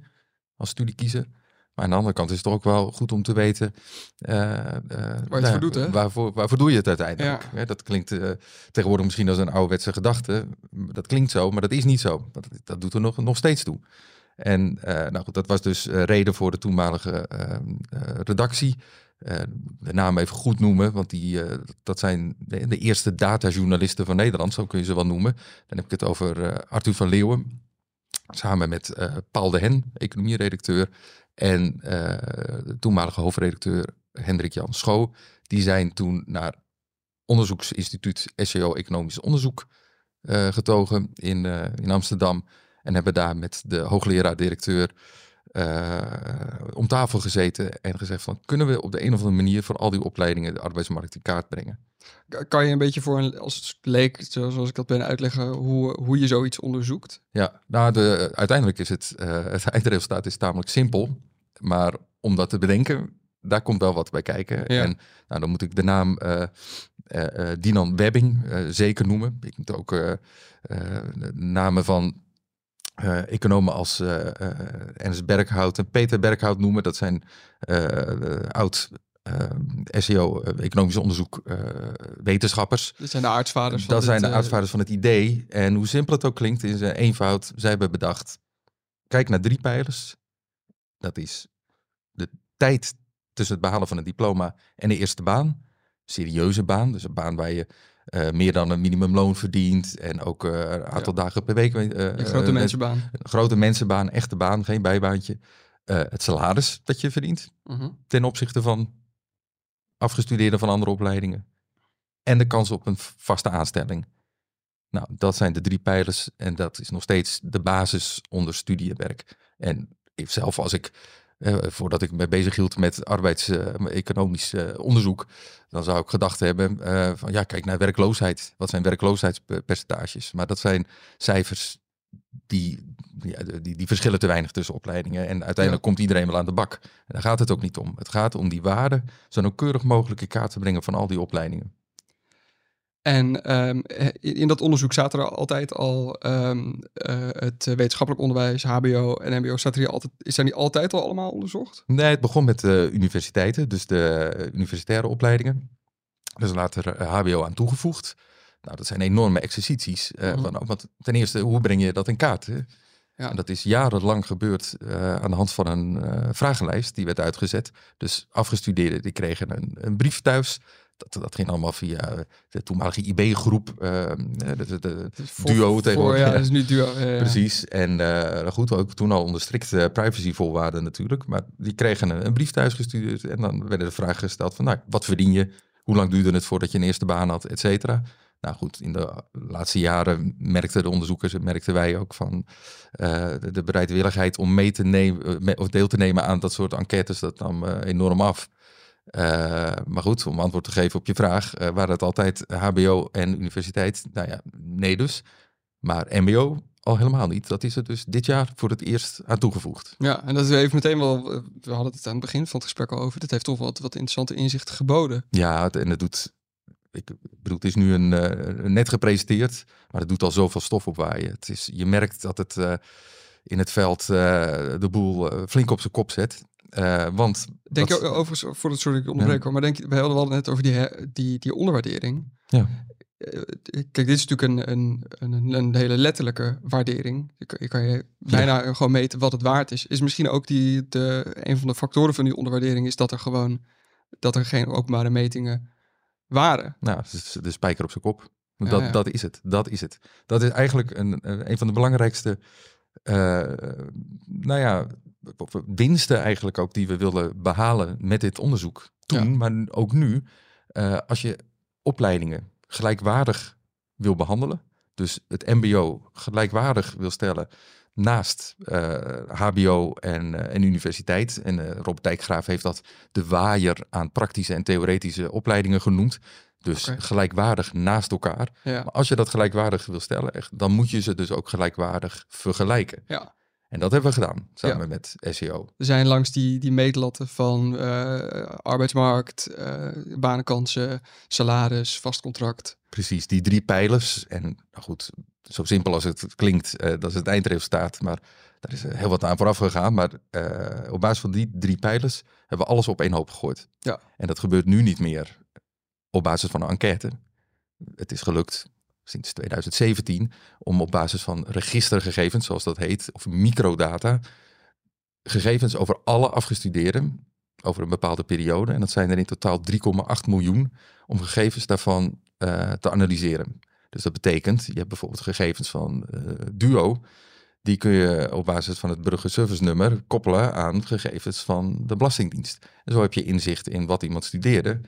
als studiekiezer? Maar aan de andere kant is het ook wel goed om te weten eh, eh, voor nou, doet, hè? Waarvoor, waarvoor doe je het uiteindelijk? Ja. Dat klinkt eh, tegenwoordig misschien als een ouderwetse gedachte. Dat klinkt zo, maar dat is niet zo. Dat, dat doet er nog, nog steeds toe. En nou goed, dat was dus reden voor de toenmalige redactie. Eh, de naam even goed noemen, want die, eh, dat zijn de, eerste datajournalisten van Nederland, zo kun je ze wel noemen. Dan heb ik het over eh, Arthur van Leeuwen, samen met Paul de Hen, economieredacteur, en de toenmalige hoofdredacteur Hendrik Jan Schoo. Die zijn toen naar onderzoeksinstituut SEO Economisch Onderzoek getogen in, in Amsterdam. En hebben daar met de hoogleraar-directeur eh, om tafel gezeten en gezegd van kunnen we op de een of andere manier voor al die opleidingen de arbeidsmarkt in kaart brengen. Ka- Kan je een beetje voor een, als het leek, zo- zoals ik dat ben uitleggen, hoe, hoe je zoiets onderzoekt? Ja, nou de, uiteindelijk is het, eh, het eindresultaat is tamelijk simpel. Maar om dat te bedenken, daar komt wel wat bij kijken. Ja. En nou, dan moet ik de naam eh, Dinan Webbing zeker noemen. Ik moet ook de namen van eh, economen als eh, eh, Ernst Berghout en Peter Berghout noemen. Dat zijn oud SEO, economisch onderzoek, wetenschappers. Dit zijn de aartsvaders. Dat dit, zijn de aartsvaders van het idee. En hoe simpel het ook klinkt, in zijn eenvoud. Zij hebben bedacht, kijk naar drie pijlers. Dat is de tijd tussen het behalen van een diploma en de eerste baan. Serieuze baan, dus een baan waar je eh, meer dan een minimumloon verdient. En ook eh, een aantal dagen per week. eh, Een grote mensenbaan. Een grote mensenbaan, echte baan, geen bijbaantje. Het salaris dat je verdient Mhm. ten opzichte van afgestudeerden van andere opleidingen. en de kans op een vaste aanstelling. Nou, dat zijn de drie pijlers en dat is nog steeds de basis onder studiewerk. En ik zelf, als ik, eh, voordat ik me bezig hield met arbeidseconomisch eh, onderzoek, dan zou ik gedacht hebben eh, van ja, kijk naar werkloosheid. Wat zijn werkloosheidspercentages? Maar dat zijn cijfers die, ja, die, die verschillen te weinig tussen opleidingen. En uiteindelijk komt iedereen wel aan de bak. En daar gaat het ook niet om. Het gaat om die waarde zo nauwkeurig mogelijk in kaart te brengen van al die opleidingen. En ehm, in dat onderzoek zaten er altijd al ehm, eh, het wetenschappelijk onderwijs, HBO en MBO. Zaten die altijd, zijn die altijd al allemaal onderzocht? Nee, het begon met de universiteiten, dus de universitaire opleidingen. Dus later HBO aan toegevoegd. Nou, dat zijn enorme exercities. Uh, Mhm. van, want ten eerste, hoe breng je dat in kaart? Hè? Ja. En dat is jarenlang gebeurd eh, aan de hand van een eh, vragenlijst die werd uitgezet. Dus afgestudeerden die kregen een, een brief thuis. Dat, dat ging allemaal via de toenmalige IB-groep, eh, de, de, voor- duo tegenwoordig. Ja, dat is nu duo. ja, ja. Precies. En eh, goed, ook toen al onder strikte privacyvoorwaarden natuurlijk. Maar die kregen een, een brief thuis gestuurd. En dan werden de vragen gesteld van, nou, wat verdien je? Hoe lang duurde het voordat je een eerste baan had, et cetera? Nou goed, in de laatste jaren merkten de onderzoekers en merkten wij ook van eh, de, bereidwilligheid om mee te nemen eh, me- of deel te nemen aan dat soort enquêtes, dat nam eh, enorm af. Eh, maar goed, om antwoord te geven op je vraag, eh, waren het altijd HBO en universiteit? Nou ja, nee dus. Maar MBO al helemaal niet. Dat is er dus dit jaar voor het eerst aan toegevoegd. Ja, en dat heeft meteen wel, eh, we hadden het aan het begin van het gesprek al over, dat heeft toch wat, wat interessante inzichten geboden. Ja, en het doet. Ik bedoel, het is nu een, net gepresenteerd, maar het doet al zoveel stof opwaaien. Het is, je merkt dat het in het veld de boel flink op zijn kop zet. Eh, want Denk je overigens, voor het sorry ik onderbreek hoor, maar denk je, we hadden het net over die, die, die onderwaardering. Ja. Eh, Kijk, dit is natuurlijk een, een, een, een hele letterlijke waardering. Je kan je, kan je bijna gewoon meten wat het waard is. Is misschien ook die, de, een van de factoren van die onderwaardering is dat er gewoon dat er geen openbare metingen waren. Nou, de spijker op zijn kop. Dat, ja. dat is het. Dat is het. Dat is eigenlijk een, een van de belangrijkste eh, nou ja, winsten eigenlijk ook die we willen behalen met dit onderzoek. Toen, Ja. maar ook nu. eh, als je opleidingen gelijkwaardig wil behandelen, dus het mbo gelijkwaardig wil stellen naast eh, hbo en, eh, en universiteit. En eh Rob Dijkgraaf heeft dat de waaier aan praktische en theoretische opleidingen genoemd. Dus gelijkwaardig naast elkaar. Ja, Maar als je dat gelijkwaardig wil stellen, echt, dan moet je ze dus ook gelijkwaardig vergelijken. ja. En dat hebben we gedaan, samen Ja. met SEO. Er zijn langs die, die meetlatten van eh, arbeidsmarkt, eh, banenkansen, salaris, vast contract. Precies, die drie pijlers. En nou goed, zo simpel als het klinkt, eh, dat is het eindresultaat. Maar daar is heel wat aan vooraf gegaan. Maar op basis van die drie pijlers hebben we alles op één hoop gegooid. Ja. En dat gebeurt nu niet meer op basis van een enquête. Het is gelukt sinds 2017 om op basis van registergegevens, zoals dat heet, of microdata, gegevens over alle afgestudeerden over een bepaalde periode. En dat zijn er in totaal 3,8 miljoen om gegevens daarvan eh, te analyseren. Dus dat betekent, je hebt bijvoorbeeld gegevens van eh, Duo. Die kun je op basis van het burgerservice nummer koppelen aan gegevens van de Belastingdienst. En zo heb je inzicht in wat iemand studeerde.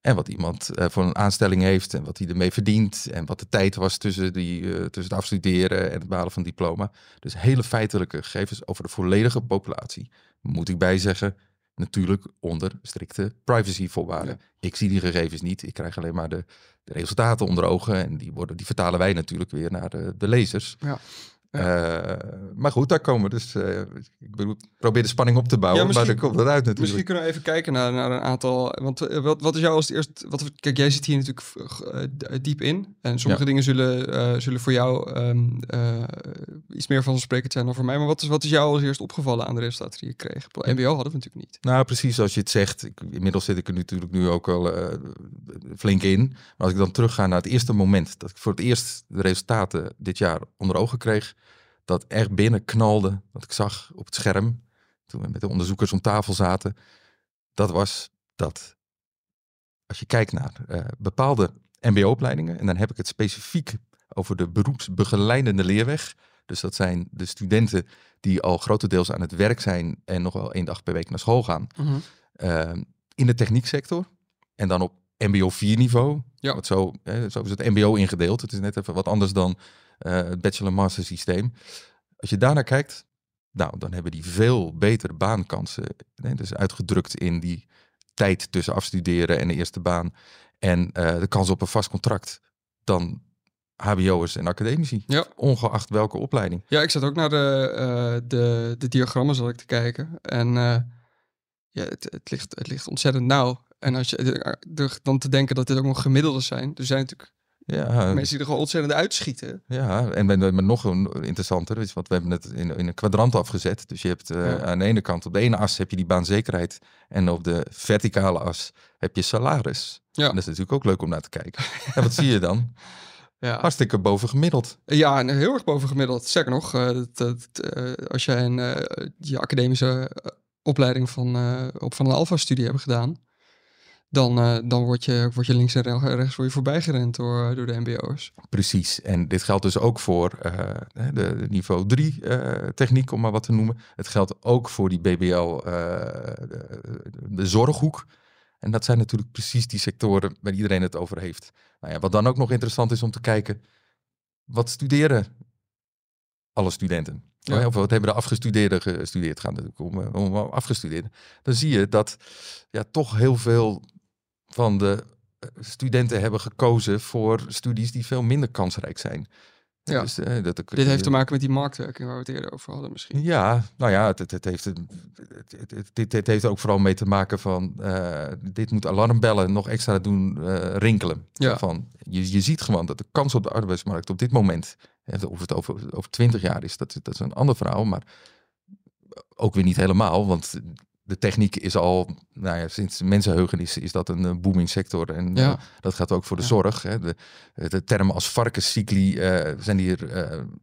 En wat iemand eh, voor een aanstelling heeft en wat hij ermee verdient. En wat de tijd was tussen, die, eh, tussen het afstuderen en het behalen van diploma. Dus hele feitelijke gegevens over de volledige populatie. Moet ik bijzeggen, natuurlijk onder strikte privacyvoorwaarden. Ik zie die gegevens niet. Ik krijg alleen maar de, de resultaten onder ogen. En die, worden, die vertalen wij natuurlijk weer naar de, de lezers. Ja. Eh, maar goed, daar komen we dus. eh, ik bedoel, probeer de spanning op te bouwen, Ja, maar misschien- dan komt het uit natuurlijk. Misschien kunnen we even kijken naar, naar een aantal. Want eh, wat, wat is jou als het eerst. Wat, kijk, jij zit hier natuurlijk diep in. En sommige Ja. dingen zullen, zullen voor jou ehm, eh, iets meer vanzelfsprekend zijn dan voor mij. Maar wat is, wat is jou als eerst opgevallen aan de resultaten die je kreeg? MBO hadden we natuurlijk niet. Nou, precies zoals je het zegt. Ik, inmiddels zit ik er natuurlijk nu ook al eh, flink in. Maar als ik dan terugga naar het eerste moment dat ik voor het eerst de resultaten dit jaar onder ogen kreeg, dat echt binnen knalde, dat ik zag op het scherm, toen we met de onderzoekers om tafel zaten, dat was dat als je kijkt naar eh, bepaalde MBO-opleidingen, en dan heb ik het specifiek over de beroepsbegeleidende leerweg. Dus dat zijn de studenten die al grotendeels aan het werk zijn en nog wel één dag per week naar school gaan. Mhm. eh, in de technieksector. En dan op MBO 4 niveau. Ja. Wat zo, hè, zo is het MBO ingedeeld. Het is net even wat anders dan het bachelor-master systeem. Als je daarnaar kijkt, nou, dan hebben die veel betere baankansen. Hè, dus uitgedrukt in die tijd tussen afstuderen en de eerste baan. En eh, de kans op een vast contract dan HBO'ers en academici. Ja. Ongeacht welke opleiding. Ja, ik zat ook naar de, eh, de, de diagrammen zat ik te kijken. En eh, ja, het, het, ligt, het ligt ontzettend nauw. En als je dan te denken dat dit ook nog gemiddelden zijn. Er zijn natuurlijk Ja, mensen die er gewoon ontzettend uitschieten. Ja, en met, met nog een interessanter is, want we hebben het in, in een kwadrant afgezet. Dus je hebt eh, Ja. aan de ene kant, op de ene as heb je die baanzekerheid. En op de verticale as heb je salaris. Ja. En dat is natuurlijk ook leuk om naar te kijken. <laughs> en wat zie je dan? Ja, Hartstikke bovengemiddeld. ja en heel erg bovengemiddeld. Zeker nog, eh, dat, dat, eh, als jij een, je academische opleiding van, op van een alfa-studie hebt gedaan, dan, eh, dan word, je, word je links en re- rechts word je voorbijgerend door, door de mbo'ers. Precies. En dit geldt dus ook voor eh, de, de niveau 3 eh, techniek, om maar wat te noemen. Het geldt ook voor die BBL, eh, de, de zorghoek. En dat zijn natuurlijk precies die sectoren waar iedereen het over heeft. Nou ja, wat dan ook nog interessant is om te kijken, wat studeren alle studenten? Ja. Of wat hebben de afgestudeerden gestudeerd? Gaat natuurlijk om, eh, om afgestudeerden. Dan zie je dat ja, toch heel veel van de eh, studenten hebben gekozen voor studies die veel minder kansrijk zijn. Ja. Dus, eh, dat, Dit heeft te maken met die marktwerking waar we het eerder over hadden misschien. ja, nou ja, het, het, heeft, het, dit, dit heeft ook vooral mee te maken van, eh, dit moet alarmbellen nog extra doen rinkelen. Ja. Van, je, je ziet gewoon dat de kans op de arbeidsmarkt op dit moment, of het over, over 20 jaar is, dat, dat is een ander verhaal, maar ook weer niet helemaal, want de techniek is al, nou ja, sinds mensenheugen is, is dat een eh, booming sector. En Ja. eh, dat gaat ook voor de Ja. zorg. Hè. De, de termen als varkenscycli eh, zijn hier,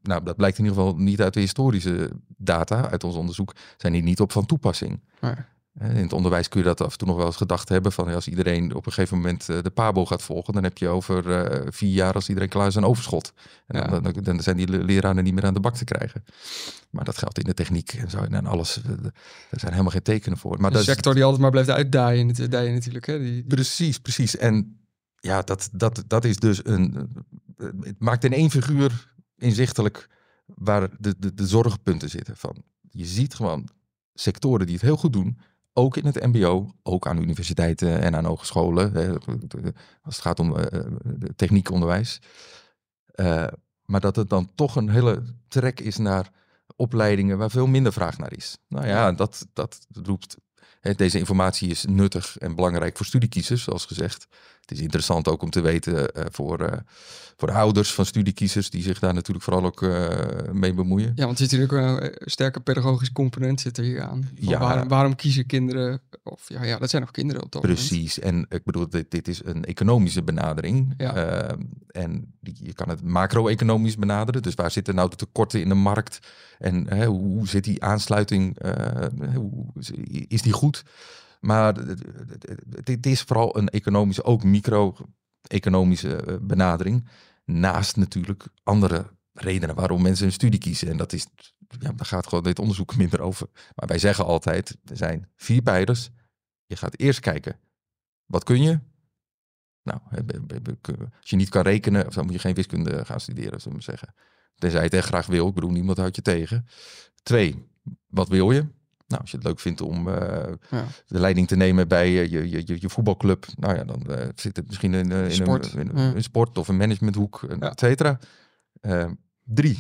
nou dat blijkt in ieder geval niet uit de historische data, uit ons onderzoek, zijn hier niet op van toepassing. Maar, In het onderwijs kun je dat af en toe nog wel eens gedacht hebben van als iedereen op een gegeven moment eh, de PABO gaat volgen, dan heb je over eh, vier jaar als iedereen klaar is een overschot. En Ja. dan, dan, dan zijn die le- leraren niet meer aan de bak te krijgen. Maar dat geldt in de techniek en zo en alles. eh, Er zijn helemaal geen tekenen voor. Maar de dat is- sector die altijd maar blijft uitdaaien, natuurlijk. Hè? Die, Precies, precies. En ja, dat, dat, dat is dus een. Het maakt in één figuur inzichtelijk waar de, de, de zorgpunten zitten. Van, je ziet gewoon sectoren die het heel goed doen. Ook in het MBO, ook aan universiteiten en aan hogescholen. Als het gaat om eh, eh, de techniekonderwijs. Eh, maar dat het dan toch een hele trek is naar opleidingen waar veel minder vraag naar is. Nou ja, dat, dat roept Hè, Deze informatie is nuttig en belangrijk voor studiekiezers, zoals gezegd. Het is interessant ook om te weten eh, voor, eh, voor de ouders van studiekiezers, die zich daar natuurlijk vooral ook eh, mee bemoeien. ja, want er zit natuurlijk een sterke pedagogisch component zit er hier aan. Ja. Waarom, waarom kiezen kinderen, of ja, ja, dat zijn nog kinderen op dat moment. Precies, en ik bedoel, dit, dit is een economische benadering. Ja. En je kan het macro-economisch benaderen. Dus waar zitten nou de tekorten in de markt? En hè, hoe, hoe zit die aansluiting? hoe, is die goed? Maar het- is vooral een economische, ook micro-economische eh, benadering. Naast natuurlijk andere redenen waarom mensen een studie kiezen. En dat is, ja, daar gaat gewoon dit onderzoek <laughs> minder over. Maar wij zeggen altijd, er zijn vier pijlers. Je gaat eerst kijken, wat kun je? Nou, als je niet kan rekenen, dan moet je geen wiskunde gaan studeren, zullen we zeggen. Tenzij je het echt graag wil. Ik bedoel, niemand houdt je tegen. Twee, wat wil je? Nou, als je het leuk vindt om eh, Ja. de leiding te nemen bij eh, je, je, je, je voetbalclub. Nou ja, dan eh, zit het misschien in, in, Sport, een, in ja. een sport of een managementhoek, Ja. et cetera. Eh, drie,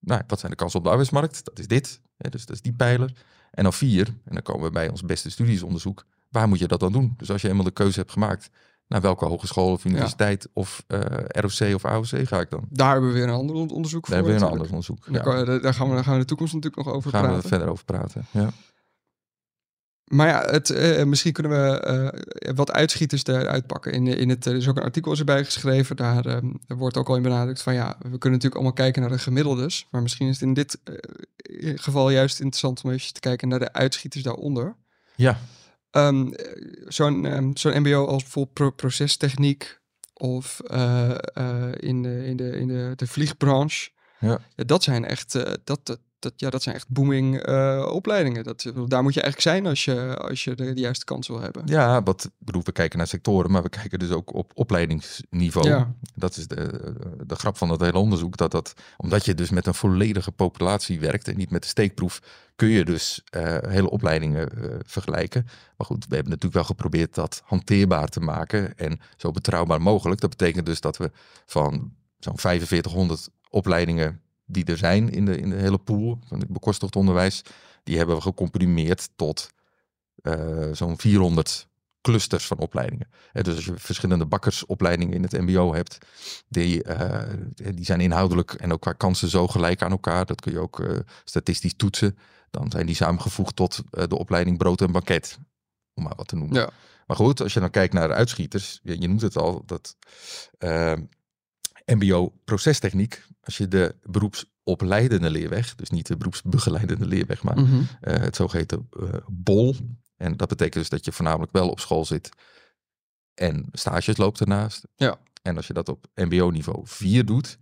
nou, wat zijn de kansen op de arbeidsmarkt? Dat is dit. Hè, dus dat is die pijler. En dan vier, en dan komen we bij ons beste studiesonderzoek. Waar moet je dat dan doen? Dus als je eenmaal de keuze hebt gemaakt, naar welke hogeschool of universiteit of eh, ROC of AOC ga ik dan? Daar hebben we weer een ander on- onderzoek Daar voor. hebben we weer een ander onderzoek. Daar, Ja, daar, daar gaan we, daar gaan we in de toekomst natuurlijk nog over daar gaan we praten. verder over praten. Ja. Maar ja, het, eh, misschien kunnen we eh, wat uitschieters eruit pakken. In, in het, er is ook een artikel is erbij geschreven. Daar eh, er wordt ook al in benadrukt van ja, we kunnen natuurlijk allemaal kijken naar de gemiddeldes. Maar misschien is het in dit eh, geval juist interessant om even te kijken naar de uitschieters daaronder. ja, Ehm, eh, Zo'n ehm, zo'n MBO als bijvoorbeeld pro- procestechniek of eh, eh, in, de, in, de, in de, de vliegbranche. Ja. dat zijn echt, eh, dat, dat, ja, dat zijn echt booming eh, opleidingen. Dat, daar moet je eigenlijk zijn als je, als je de, de juiste kans wil hebben. Ja, wat bedoel, we kijken naar sectoren, maar we kijken dus ook op opleidingsniveau. Ja. Dat is de, de grap van dat hele onderzoek. Dat dat, omdat je dus met een volledige populatie werkt en niet met de steekproef, kun je dus eh, hele opleidingen eh, vergelijken. Maar goed, we hebben natuurlijk wel geprobeerd dat hanteerbaar te maken en zo betrouwbaar mogelijk. Dat betekent dus dat we van zo'n 4500 opleidingen die er zijn in de, in de hele pool van het bekostigd onderwijs, die hebben we gecomprimeerd tot eh, zo'n 400 clusters van opleidingen. Hè, dus als je verschillende bakkersopleidingen in het MBO hebt, die, eh, die zijn inhoudelijk en ook qua kansen zo gelijk aan elkaar. Dat kun je ook eh, statistisch toetsen. Dan zijn die samengevoegd tot de opleiding brood en banket. Om maar wat te noemen. Ja. Maar goed, als je dan kijkt naar de uitschieters, je, je noemt het al, dat eh, MBO procestechniek, als je de beroepsopleidende leerweg, dus niet de beroepsbegeleidende leerweg, maar Mhm. eh, het zogeheten eh, BOL. En dat betekent dus dat je voornamelijk wel op school zit en stages loopt ernaast. Ja. En als je dat op MBO-niveau 4 doet,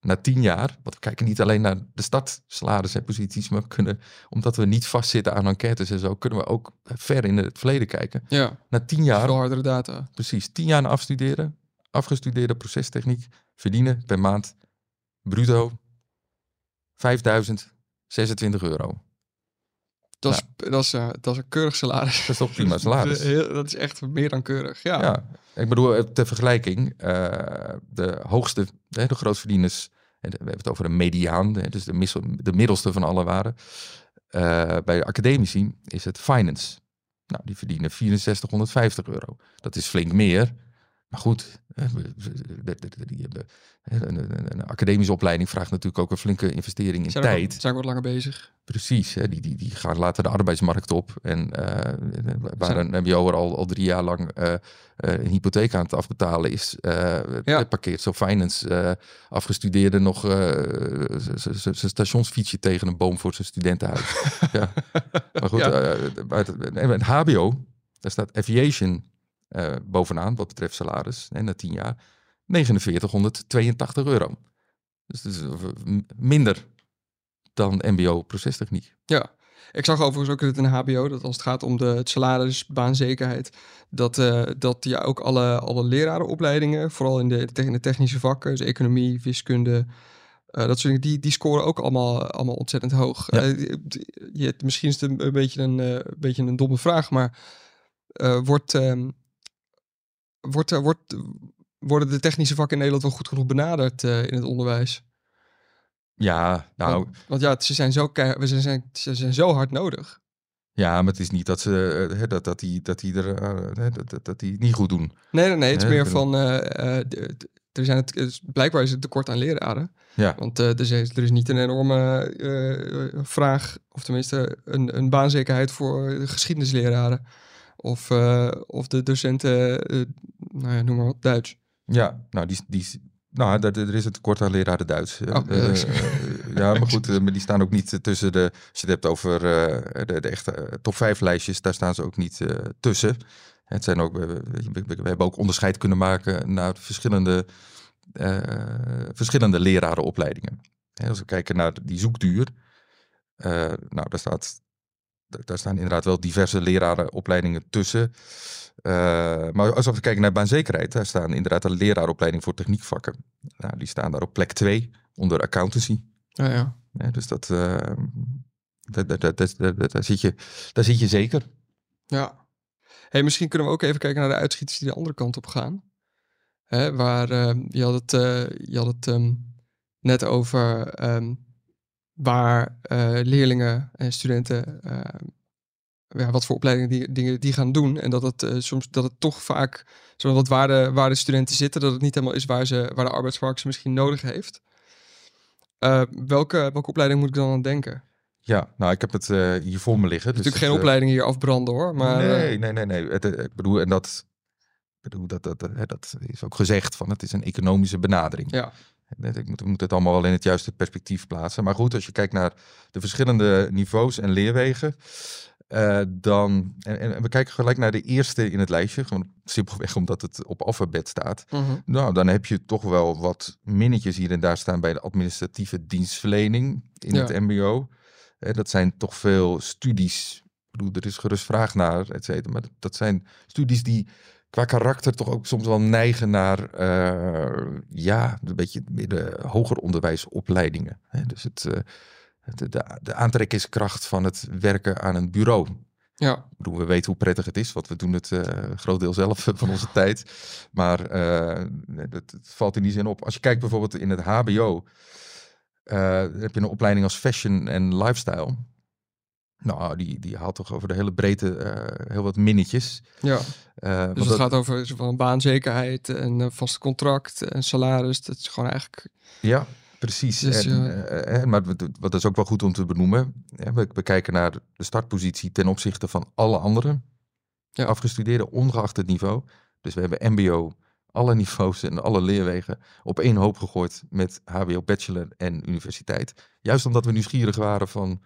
na 10 jaar, want we kijken niet alleen naar de startsalaris en posities, maar we kunnen, omdat we niet vastzitten aan enquêtes en zo, kunnen we ook ver in het verleden kijken. Ja, Na 10 jaar veel hardere data. precies 10 jaar afstuderen, afgestudeerde procestechniek, verdienen per maand bruto 5026 euro. Dat, is, dat, is, eh, dat is een keurig salaris. Dat is toch prima <laughs> salaris? Heel- dat is echt meer dan keurig. Ja, Ja, ik bedoel, eh, ter vergelijking, eh, de hoogste, hè, de grootverdieners, de- we hebben het over een mediaan, dus de, de middelste van alle waren. Bij de academici is het finance. Nou, die verdienen 6450 euro. Dat is flink meer. Maar goed, we- we- een, academische opleiding vraagt natuurlijk ook een flinke investering in zijn, ook, tijd. zijn ook wat langer bezig. Precies, hè, die, die, die gaan later de arbeidsmarkt op. En eh waar een MBO'er al, al drie jaar lang eh, eh, een hypotheek aan het afbetalen is, eh Ja. parkeert zo finance eh, afgestudeerde nog eh, zijn stationsfietsje tegen een boom voor zijn studentenhuis. <laughs> ja. Maar goed, Ja. eh, bij het, nee, bij het HBO, daar staat aviation eh, bovenaan wat betreft salaris, hè, na tien jaar, 4982 euro. Dus dat is eh, minder dan MBO procestechniek. Ja, ik zag overigens ook in het HBO dat als het gaat om de het salaris, baanzekerheid, dat, eh, dat ja, ook alle, alle lerarenopleidingen, vooral in de, in de technische vakken, dus economie, wiskunde, dat soort dingen, die, die scoren ook allemaal, allemaal ontzettend hoog. Ja. Je, misschien is het een, een beetje een, een beetje een domme vraag, maar wordt, ehm, wordt, eh, wordt, worden de technische vakken in Nederland wel goed genoeg benaderd eh, in het onderwijs? Ja, nou, Want, want ja, ze zijn, zo, we zijn, ze zijn zo hard nodig. ja, maar het is niet dat ze eh, hè, dat, dat die, dat die er hè, dat, dat, dat die het niet goed doen. Nee, nee, nee. Het is meer van. er zijn het, blijkbaar is het tekort aan leraren. Ja. Want er, is, er is niet een enorme vraag, of tenminste een, een baanzekerheid voor de geschiedenisleraren. Of, eh, of de docenten, eh, nou ja, noem maar wat, Duits. Ja, nou, die, die, nou er, er is een tekort aan leraren Duits. Oh, eh, ja. ja, maar goed, <laughs> maar die staan ook niet tussen de... Als je het hebt over de, de echte top 5 lijstjes, daar staan ze ook niet tussen. Het zijn ook, we, hebben ook onderscheid kunnen maken naar verschillende, verschillende lerarenopleidingen. Hè, als we kijken naar die zoekduur, nou, daar, staat, daar- staan inderdaad wel diverse lerarenopleidingen tussen. Eh, maar als we kijken naar baanzekerheid, daar staan inderdaad een leraaropleiding voor techniekvakken. Nou, die staan daar op plek 2 onder accountancy. Ja, ja. Ja, dus dat, eh, dat, dat, dat, daar, zit je, daar zit je zeker. Ja. Hey, misschien kunnen we ook even kijken naar de uitschieters die de andere kant op gaan. Hè, waar eh, je had het, je had het ehm, net over ehm, waar eh, leerlingen en studenten eh, ja, wat voor opleidingen die, dingen die gaan doen. En dat het eh, soms dat het toch vaak, zodat het waar de, waar de studenten zitten, dat het niet helemaal is waar, ze, waar de arbeidsmarkt ze misschien nodig heeft. Welke, welke opleiding moet ik dan aan denken? Ja, nou, ik heb het hier voor me liggen. dus Natuurlijk het, geen opleidingen hier afbranden hoor. Maar, nee, nee, nee, nee. Het, ik bedoel, en dat, bedoel, dat, dat, dat, dat is ook gezegd van het is een economische benadering. ja. Ik moet, het allemaal wel in het juiste perspectief plaatsen. Maar goed, als je kijkt naar de verschillende niveaus en leerwegen. eh, dan, en, en we kijken gelijk naar de eerste in het lijstje, gewoon simpelweg omdat het op alfabet staat. Mhm. Nou, dan heb je toch wel wat minnetjes hier en daar staan bij de administratieve dienstverlening in Ja. het MBO. Dat zijn toch veel studies. Ik bedoel, er is gerust vraag naar, et cetera. Maar dat, dat zijn studies die qua karakter toch ook soms wel neigen naar, eh, ja, een beetje meer de hoger onderwijsopleidingen. Hè? Dus het, eh, het- de, de aantrekkingskracht van het werken aan een bureau. Ja, Ik bedoel, we weten hoe prettig het is, want we doen het eh, groot deel zelf <laughs> van onze tijd. Maar dat, het valt in die zin op. Als je kijkt bijvoorbeeld in het HBO, dan heb je een opleiding als fashion en lifestyle. Nou, die, die haalt toch over de hele breedte eh, heel wat minnetjes. ja. Eh, Dus het dat- gaat over van baanzekerheid en een vast contract en salaris. Dat is gewoon eigenlijk... Ja, precies. Dus, en, eh, maar wat, is ook wel goed om te benoemen. we, we kijken naar de startpositie ten opzichte van alle anderen. Ja. Afgestudeerden, ongeacht het niveau. Dus we hebben MBO, alle niveaus en alle leerwegen op één hoop gegooid met HBO Bachelor en universiteit. Juist omdat we nieuwsgierig waren van,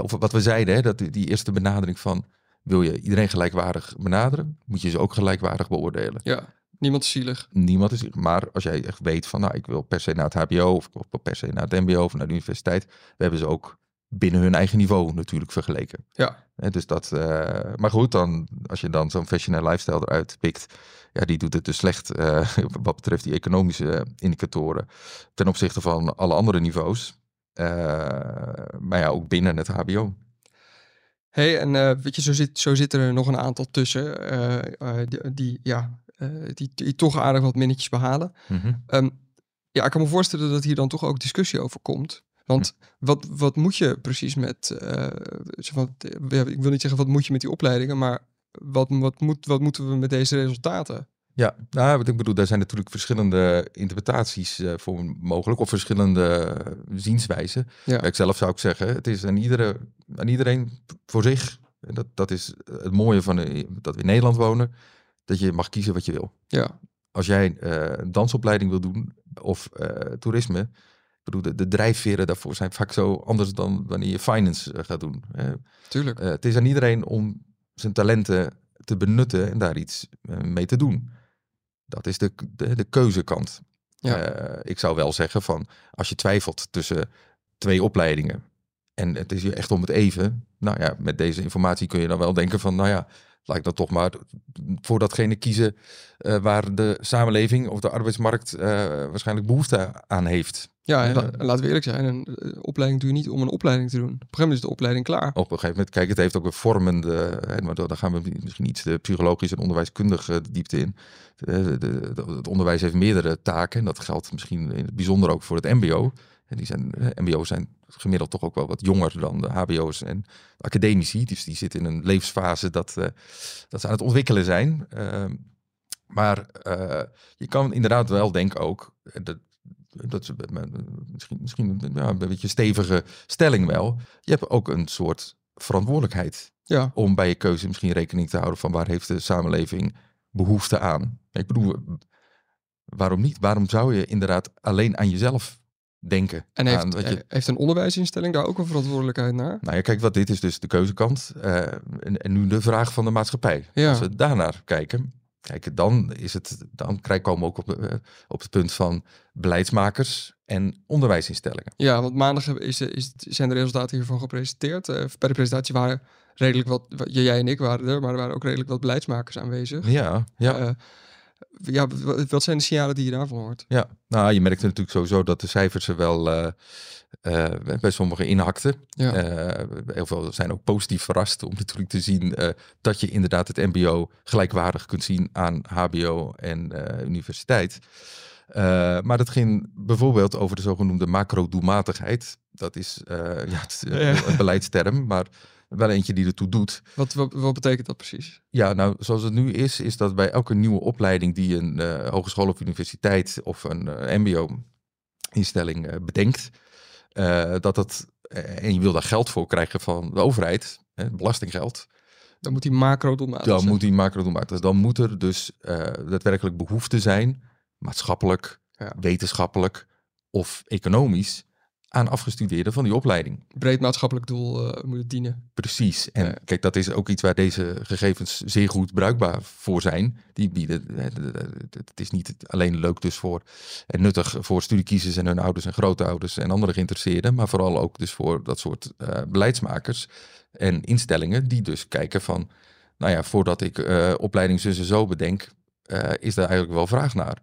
of wat we zeiden, hè, dat die, eerste benadering van, wil je iedereen gelijkwaardig benaderen, moet je ze ook gelijkwaardig beoordelen. Ja, niemand is zielig. Niemand is. Maar als jij echt weet van, nou, ik wil per se naar het HBO of per se naar het MBO of naar de universiteit, we hebben ze ook binnen hun eigen niveau natuurlijk vergeleken. Ja, Hè, dus dat, eh, maar goed, dan, als je dan zo'n fashion en lifestyle eruit pikt, ja, die doet het dus slecht eh, <laughs> wat betreft die economische indicatoren ten opzichte van alle andere niveaus. Eh, maar ja, ook binnen het HBO. hey, en eh, weet je, zo, zit, zo zitten er nog een aantal tussen eh, die, die, ja, die, die toch aardig wat minnetjes behalen. Ehm, ja, ik kan me voorstellen dat hier dan toch ook discussie over komt. Want wat, wat moet je precies met, ik wil niet zeggen wat moet je met die opleidingen, maar wat, wat, moet, wat moeten we met deze resultaten? Ja, nou, wat ik bedoel, daar zijn natuurlijk verschillende interpretaties eh, voor mogelijk, of verschillende eh, zienswijzen. Ja. Ik zelf zou ik zeggen, het is aan, iedere, aan iedereen voor zich. En Dat, dat is het mooie van eh, dat we in Nederland wonen, dat je mag kiezen wat je wil. Ja, Als jij een dansopleiding wil doen of toerisme, ik bedoel, de, de drijfveren daarvoor zijn vaak zo anders dan wanneer je finance gaat doen. tuurlijk. Het is aan iedereen om zijn talenten te benutten en daar iets mee te doen. Dat is de, de, de keuzekant. Ja. Eh, ik zou wel zeggen van, als je twijfelt tussen twee opleidingen en het is je echt om het even, nou ja, met deze informatie kun je dan wel denken van, nou ja, laat ik dan toch maar voor datgene kiezen eh, waar de samenleving of de arbeidsmarkt eh, waarschijnlijk behoefte aan heeft. Ja, en laten we eerlijk zijn, een eh, opleiding doe je niet om een opleiding te doen. Op een gegeven moment is de opleiding klaar. Op een gegeven moment, kijk, het heeft ook een vormende, hè, maar dan gaan we misschien iets de psychologische en onderwijskundige diepte in. De- de- de- het onderwijs heeft meerdere taken en dat geldt misschien in het bijzonder ook voor het mbo. En die zijn, eh, mbo's zijn gemiddeld toch ook wel wat jonger dan de hbo's en de academici. Dus die zitten in een levensfase dat, eh, dat ze aan het ontwikkelen zijn. Ehm, maar je kan inderdaad wel denken ook, dat, dat is eh, misschien, misschien ja, een beetje stevige stelling wel. Je hebt ook een soort verantwoordelijkheid Ja, om bij je keuze misschien rekening te houden van waar heeft de samenleving behoefte aan. Ik bedoel, waarom niet? Waarom zou je inderdaad alleen aan jezelf denken? en aan heeft, wat je, eh, heeft een onderwijsinstelling daar ook een verantwoordelijkheid naar? nou ja, kijk, wat dit is dus de keuzekant. eh, en, en nu de vraag van de maatschappij. Ja. Als we daarnaar kijken, kijk, dan, is het, dan komen we ook op, eh, op het punt van beleidsmakers en onderwijsinstellingen. Ja, want maandag is, is, zijn de resultaten hiervan gepresenteerd. Eh, bij de presentatie waren redelijk wat, wa- jij en ik waren er, maar er waren ook redelijk wat beleidsmakers aanwezig. Ja, ja. Eh, ja, wa- wat zijn de signalen die je daarvan hoort? Ja, nou, je merkte natuurlijk sowieso dat de cijfers er wel eh, eh, bij sommigen inhakten. Ja. Eh, heel veel zijn ook positief verrast om natuurlijk te zien dat je inderdaad het MBO gelijkwaardig kunt zien aan HBO en universiteit. Maar dat ging bijvoorbeeld over de zogenoemde macro-doelmatigheid. Dat is <laughs> ja, het Ja. een beleidsterm, maar wel eentje die ertoe doet. Wat, wat, wat betekent dat precies? Ja, nou, zoals het nu is, is dat bij elke nieuwe opleiding die een eh, hogeschool of universiteit of een eh, MBO-instelling eh, bedenkt, dat eh, en je wil daar geld voor krijgen van de overheid, hè, belastinggeld, Dan moet die macro doelmatig dan zijn. moet die macro doen. Dus dan moet er dus daadwerkelijk behoefte zijn, maatschappelijk, Ja. wetenschappelijk of economisch, aan afgestudeerden van die opleiding. Breed maatschappelijk doel eh, moet het dienen. Precies. En Ja. kijk, dat is ook iets waar deze gegevens zeer goed bruikbaar voor zijn. Die bieden, het is niet alleen leuk dus voor en nuttig voor studiekiezers en hun ouders en grootouders en andere geïnteresseerden, maar vooral ook dus voor dat soort eh, beleidsmakers en instellingen die dus kijken van, nou ja, voordat ik eh opleiding zo bedenk, is daar eigenlijk wel vraag naar.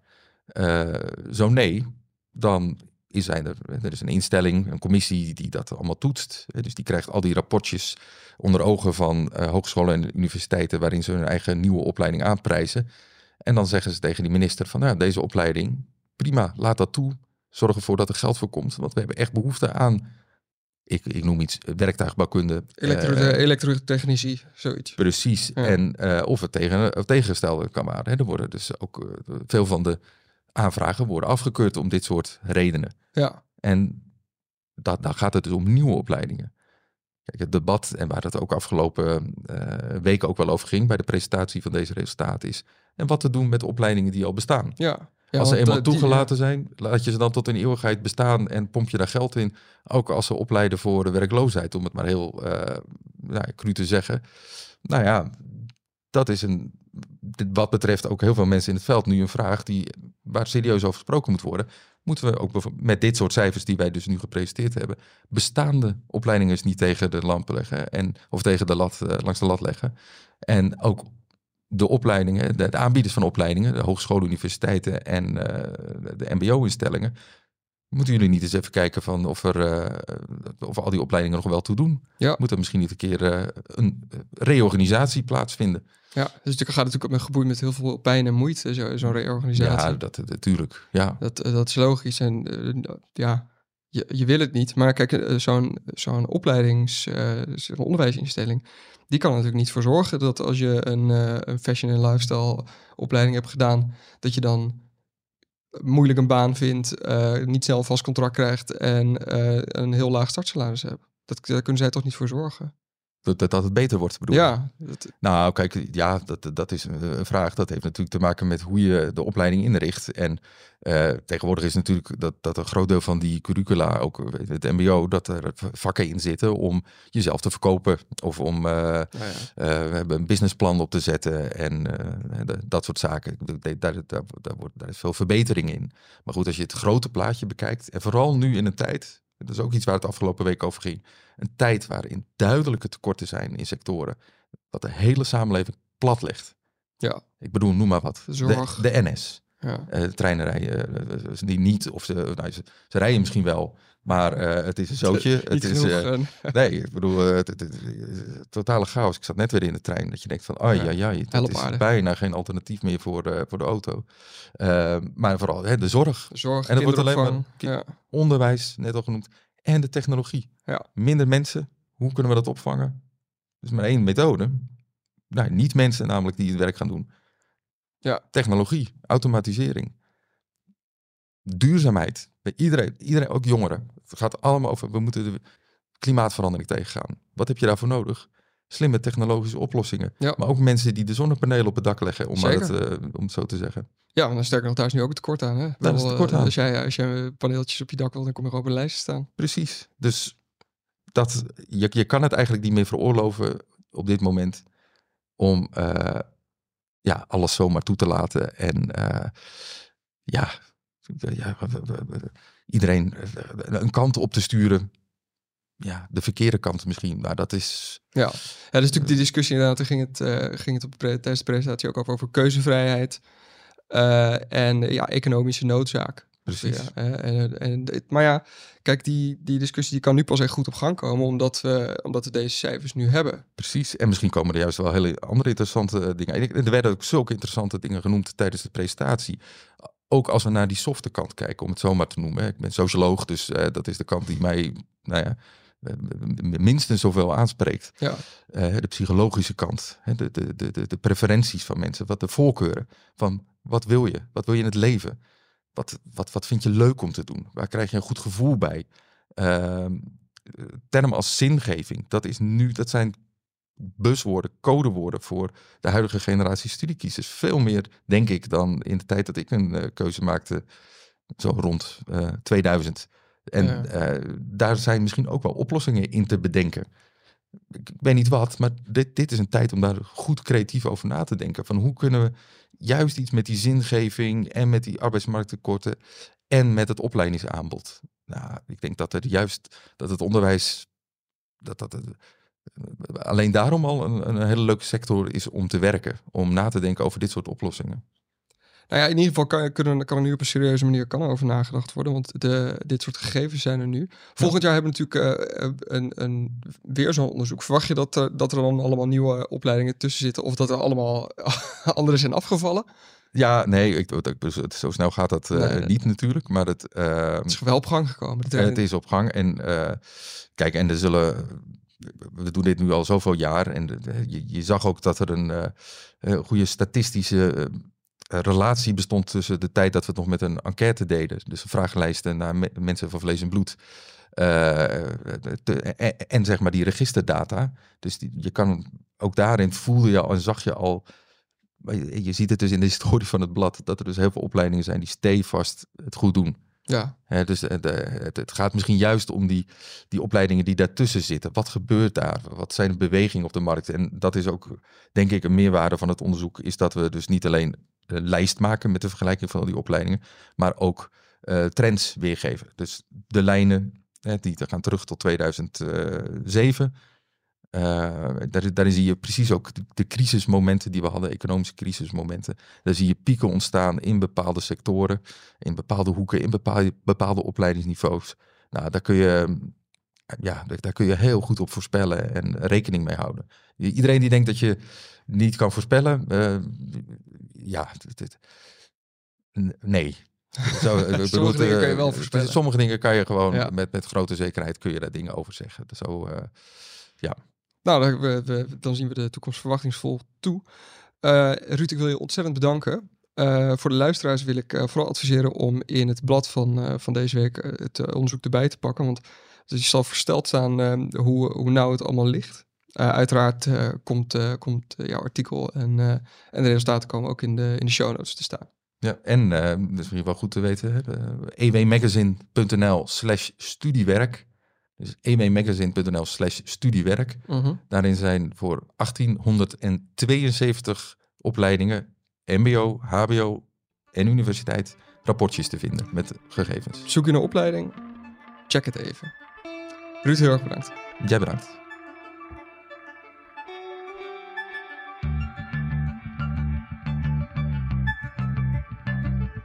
Zo nee, dan zijn er, er is een instelling, een commissie die dat allemaal toetst. Eh, Dus die krijgt al die rapportjes onder ogen van eh, hogescholen en universiteiten waarin ze hun eigen nieuwe opleiding aanprijzen. En dan zeggen ze tegen die minister van, nou, deze opleiding, prima, laat dat toe. Zorg ervoor dat er geld voor komt, want we hebben echt behoefte aan, ik, ik noem iets, eh, werktuigbouwkunde. Elektro eh, elektrotechnici, zoiets. Precies. Ja. En uh, of het tegen, of tegengestelde kan waren. Hè. Er worden dus ook uh, veel van de aanvragen worden afgekeurd om dit soort redenen. Ja. En dat, dan gaat het dus om nieuwe opleidingen. Kijk, het debat, en waar het ook afgelopen uh, weken ook wel over ging bij de presentatie van deze resultaten, is en wat te doen met opleidingen die al bestaan. Ja. Ja, als ze eenmaal uh, die, toegelaten zijn, laat je ze dan tot een eeuwigheid bestaan en pomp je daar geld in. Ook als ze opleiden voor de werkloosheid, om het maar heel uh, nou, cru te zeggen. Nou ja, dat is een, wat betreft ook heel veel mensen in het veld nu een vraag die, waar serieus over gesproken moet worden. Moeten we ook met dit soort cijfers die wij dus nu gepresenteerd hebben, bestaande opleidingen eens niet tegen de lamp leggen en of tegen de lat, uh, langs de lat leggen. En ook de opleidingen, de, de, aanbieders van opleidingen, de hogescholen, universiteiten en uh, de mbo-instellingen, moeten jullie niet eens even kijken van of, er, uh, of al die opleidingen nog wel toe doen? Ja. Moet er misschien niet een keer uh, een reorganisatie plaatsvinden? Ja, dus het gaat natuurlijk ook geboeid met heel veel pijn en moeite, zo'n zo reorganisatie. Ja, dat natuurlijk. Ja. Dat, dat is logisch. En uh, ja, je, je wil het niet. Maar kijk, zo'n zo'n opleidings, zo'n onderwijsinstelling, die kan er natuurlijk niet voor zorgen dat als je een, een fashion en lifestyle opleiding hebt gedaan, dat je dan moeilijk een baan vindt, uh, niet snel vast contract krijgt en uh, een heel laag startsalaris hebt. Dat, daar kunnen zij toch niet voor zorgen? Dat, dat, dat het beter wordt, bedoel Ja. Dat... Nou, kijk, ja, dat, dat is een vraag. Dat heeft natuurlijk te maken met hoe je de opleiding inricht. En uh, tegenwoordig is natuurlijk dat, dat een groot deel van die curricula, ook het mbo, dat er vakken in zitten om jezelf te verkopen. Of om uh, ja. Uh, we hebben een businessplan op te zetten en dat soort zaken. Daar, daar, wordt, daar is veel verbetering in. Maar goed, als je het grote plaatje bekijkt, en vooral nu in een tijd, dat is ook iets waar het afgelopen week over ging. Een tijd waarin duidelijke tekorten zijn in sectoren. Dat de hele samenleving plat ligt. Ja. Ik bedoel, noem maar wat. Zorg. De, de NS. Ja. Uh, treinen rijden uh, die niet, of ze, nou, ze, ze, rijden misschien wel, maar uh, het is een zootje. het is, genoeg, <laughs> nee, ik bedoel, het, het, het, totale chaos. Ik zat net weer in de trein, dat je denkt van, oh ja, ja, ja het is bijna geen alternatief meer voor, voor de auto. maar vooral hè, de zorg. Zorg, en dat wordt alleen maar ja. onderwijs, net al genoemd, en de technologie. Ja. Minder mensen, hoe kunnen we dat opvangen? Er is maar één methode. Nou, niet mensen namelijk die het werk gaan doen. Ja. Technologie, automatisering. Duurzaamheid. Bij iedereen, iedereen, ook jongeren. Het gaat allemaal over, we moeten de klimaatverandering tegengaan. Wat heb je daarvoor nodig? Slimme technologische oplossingen. Ja. Maar ook mensen die de zonnepanelen op het dak leggen, om, maar Zeker. het, uh, om het zo te zeggen. Ja, maar dan sterker nog, daar is nu ook het tekort aan. Hè? Daar is het tekort aan. Als jij, als jij paneeltjes op je dak wil, dan kom je op een lijst staan. Precies. Dus dat, je, je kan het eigenlijk niet meer veroorloven op dit moment om uh, ja, alles zomaar toe te laten. En uh, ja, ja, iedereen een kant op te sturen. Ja, de verkeerde kant misschien. Maar dat is. Ja, ja dat is natuurlijk die discussie inderdaad. Daar ging het, uh, ging het op de tijdens de presentatie ook over, over keuzevrijheid. Uh, en ja, economische noodzaak. Precies. Ja, en, en, maar ja, kijk, die, die discussie die kan nu pas echt goed op gang komen, omdat we, omdat we deze cijfers nu hebben. Precies. En misschien komen er juist wel hele andere interessante dingen. Er werden ook zulke interessante dingen genoemd tijdens de presentatie. Ook als we naar die softe kant kijken, om het zo maar te noemen. Ik ben socioloog, dus uh, dat is de kant die mij, nou ja, minstens zoveel aanspreekt. Ja. Uh, de psychologische kant, de, de, de, de preferenties van mensen, wat de voorkeuren van wat wil je, wat wil je in het leven, wat, wat, wat vind je leuk om te doen, waar krijg je een goed gevoel bij. Uh, termen als zingeving, dat is nu, dat zijn buswoorden, codewoorden voor de huidige generatie studiekiezers. Veel meer, denk ik, dan in de tijd dat ik een uh, keuze maakte, zo rond uh, 2000. En Ja. eh, daar zijn misschien ook wel oplossingen in te bedenken. Ik, ik weet niet wat, maar dit, dit is een tijd om daar goed creatief over na te denken. Van hoe kunnen we juist iets met die zingeving en met die arbeidsmarkttekorten en met het opleidingsaanbod. Nou, ik denk dat er juist dat het onderwijs dat dat eh, alleen daarom al een, een hele leuke sector is om te werken, om na te denken over dit soort oplossingen. Nou ja, in ieder geval kan, kunnen, kan er nu op een serieuze manier kan er over nagedacht worden. Want de, dit soort gegevens zijn er nu. Volgend jaar hebben we natuurlijk eh, eh, een, een, weer zo'n onderzoek. Verwacht je dat, er- dat er dan allemaal nieuwe opleidingen tussen zitten? Of dat er allemaal <laughs> andere zijn afgevallen? Ja, nee, ik, ik, ik- zo snel gaat dat eh, Nee, nee. niet natuurlijk, maar het, Het is wel op gang gekomen. het is op gang. En kijk, en er zullen, we doen dit nu al zoveel jaar en je, je zag ook dat er een goede statistische relatie bestond tussen de tijd dat we het nog met een enquête deden, dus vragenlijsten naar me- mensen van vlees en bloed. eh, te- en, en zeg maar die registerdata. Dus die, je kan ook daarin voelde je al en zag je al. Je, je ziet het dus in de historie van het blad dat er dus heel veel opleidingen zijn die stevast het goed doen. Ja, Hè, dus eh, de- het, het gaat misschien juist om die, die opleidingen die daartussen zitten. Wat gebeurt daar? Wat zijn de bewegingen op de markt? En dat is ook, denk ik, een meerwaarde van het onderzoek. Is dat we dus niet alleen een lijst maken met de vergelijking van al die opleidingen, maar ook eh, trends weergeven. Dus de lijnen, hè, die gaan terug tot 2007. Eh, daar, daarin zie je precies ook de, crisismomenten die we hadden, economische crisismomenten. Daar zie je pieken ontstaan in bepaalde sectoren, in bepaalde hoeken, in bepaalde, bepaalde opleidingsniveaus. Nou, daar kun je, ja, daar, kun je heel goed op voorspellen en rekening mee houden. Iedereen die denkt dat je niet kan voorspellen, eh, ja, nee. Zo, <laughs> ik bedoel, Sommige dingen eh, kan je wel voorspellen. Sommige dingen kan je gewoon Ja. met, met grote zekerheid kun je daar dingen over zeggen. Zo, eh, nou, dan, we, we- dan zien we de toekomst verwachtingsvol toe. Eh Ruud, ik wil je ontzettend bedanken. Eh, voor de luisteraars wil ik eh, vooral adviseren om in het blad van, eh, van deze week eh, het eh, onderzoek erbij te pakken. Want je zal versteld staan eh, hoe, hoe nauw het allemaal ligt. Eh, uiteraard eh, komt, eh, komt jouw artikel en, en de resultaten komen ook in de, in de show notes te staan. Ja, en dat is misschien wel goed te weten, ewmagazine.nl slash studiewerk. Dus ewmagazine.nl slash studiewerk. Daarin zijn voor 1872 opleidingen, mbo, hbo en universiteit, rapportjes te vinden met gegevens. Zoek je een opleiding? Check het even. Ruud, heel erg bedankt. Jij bedankt.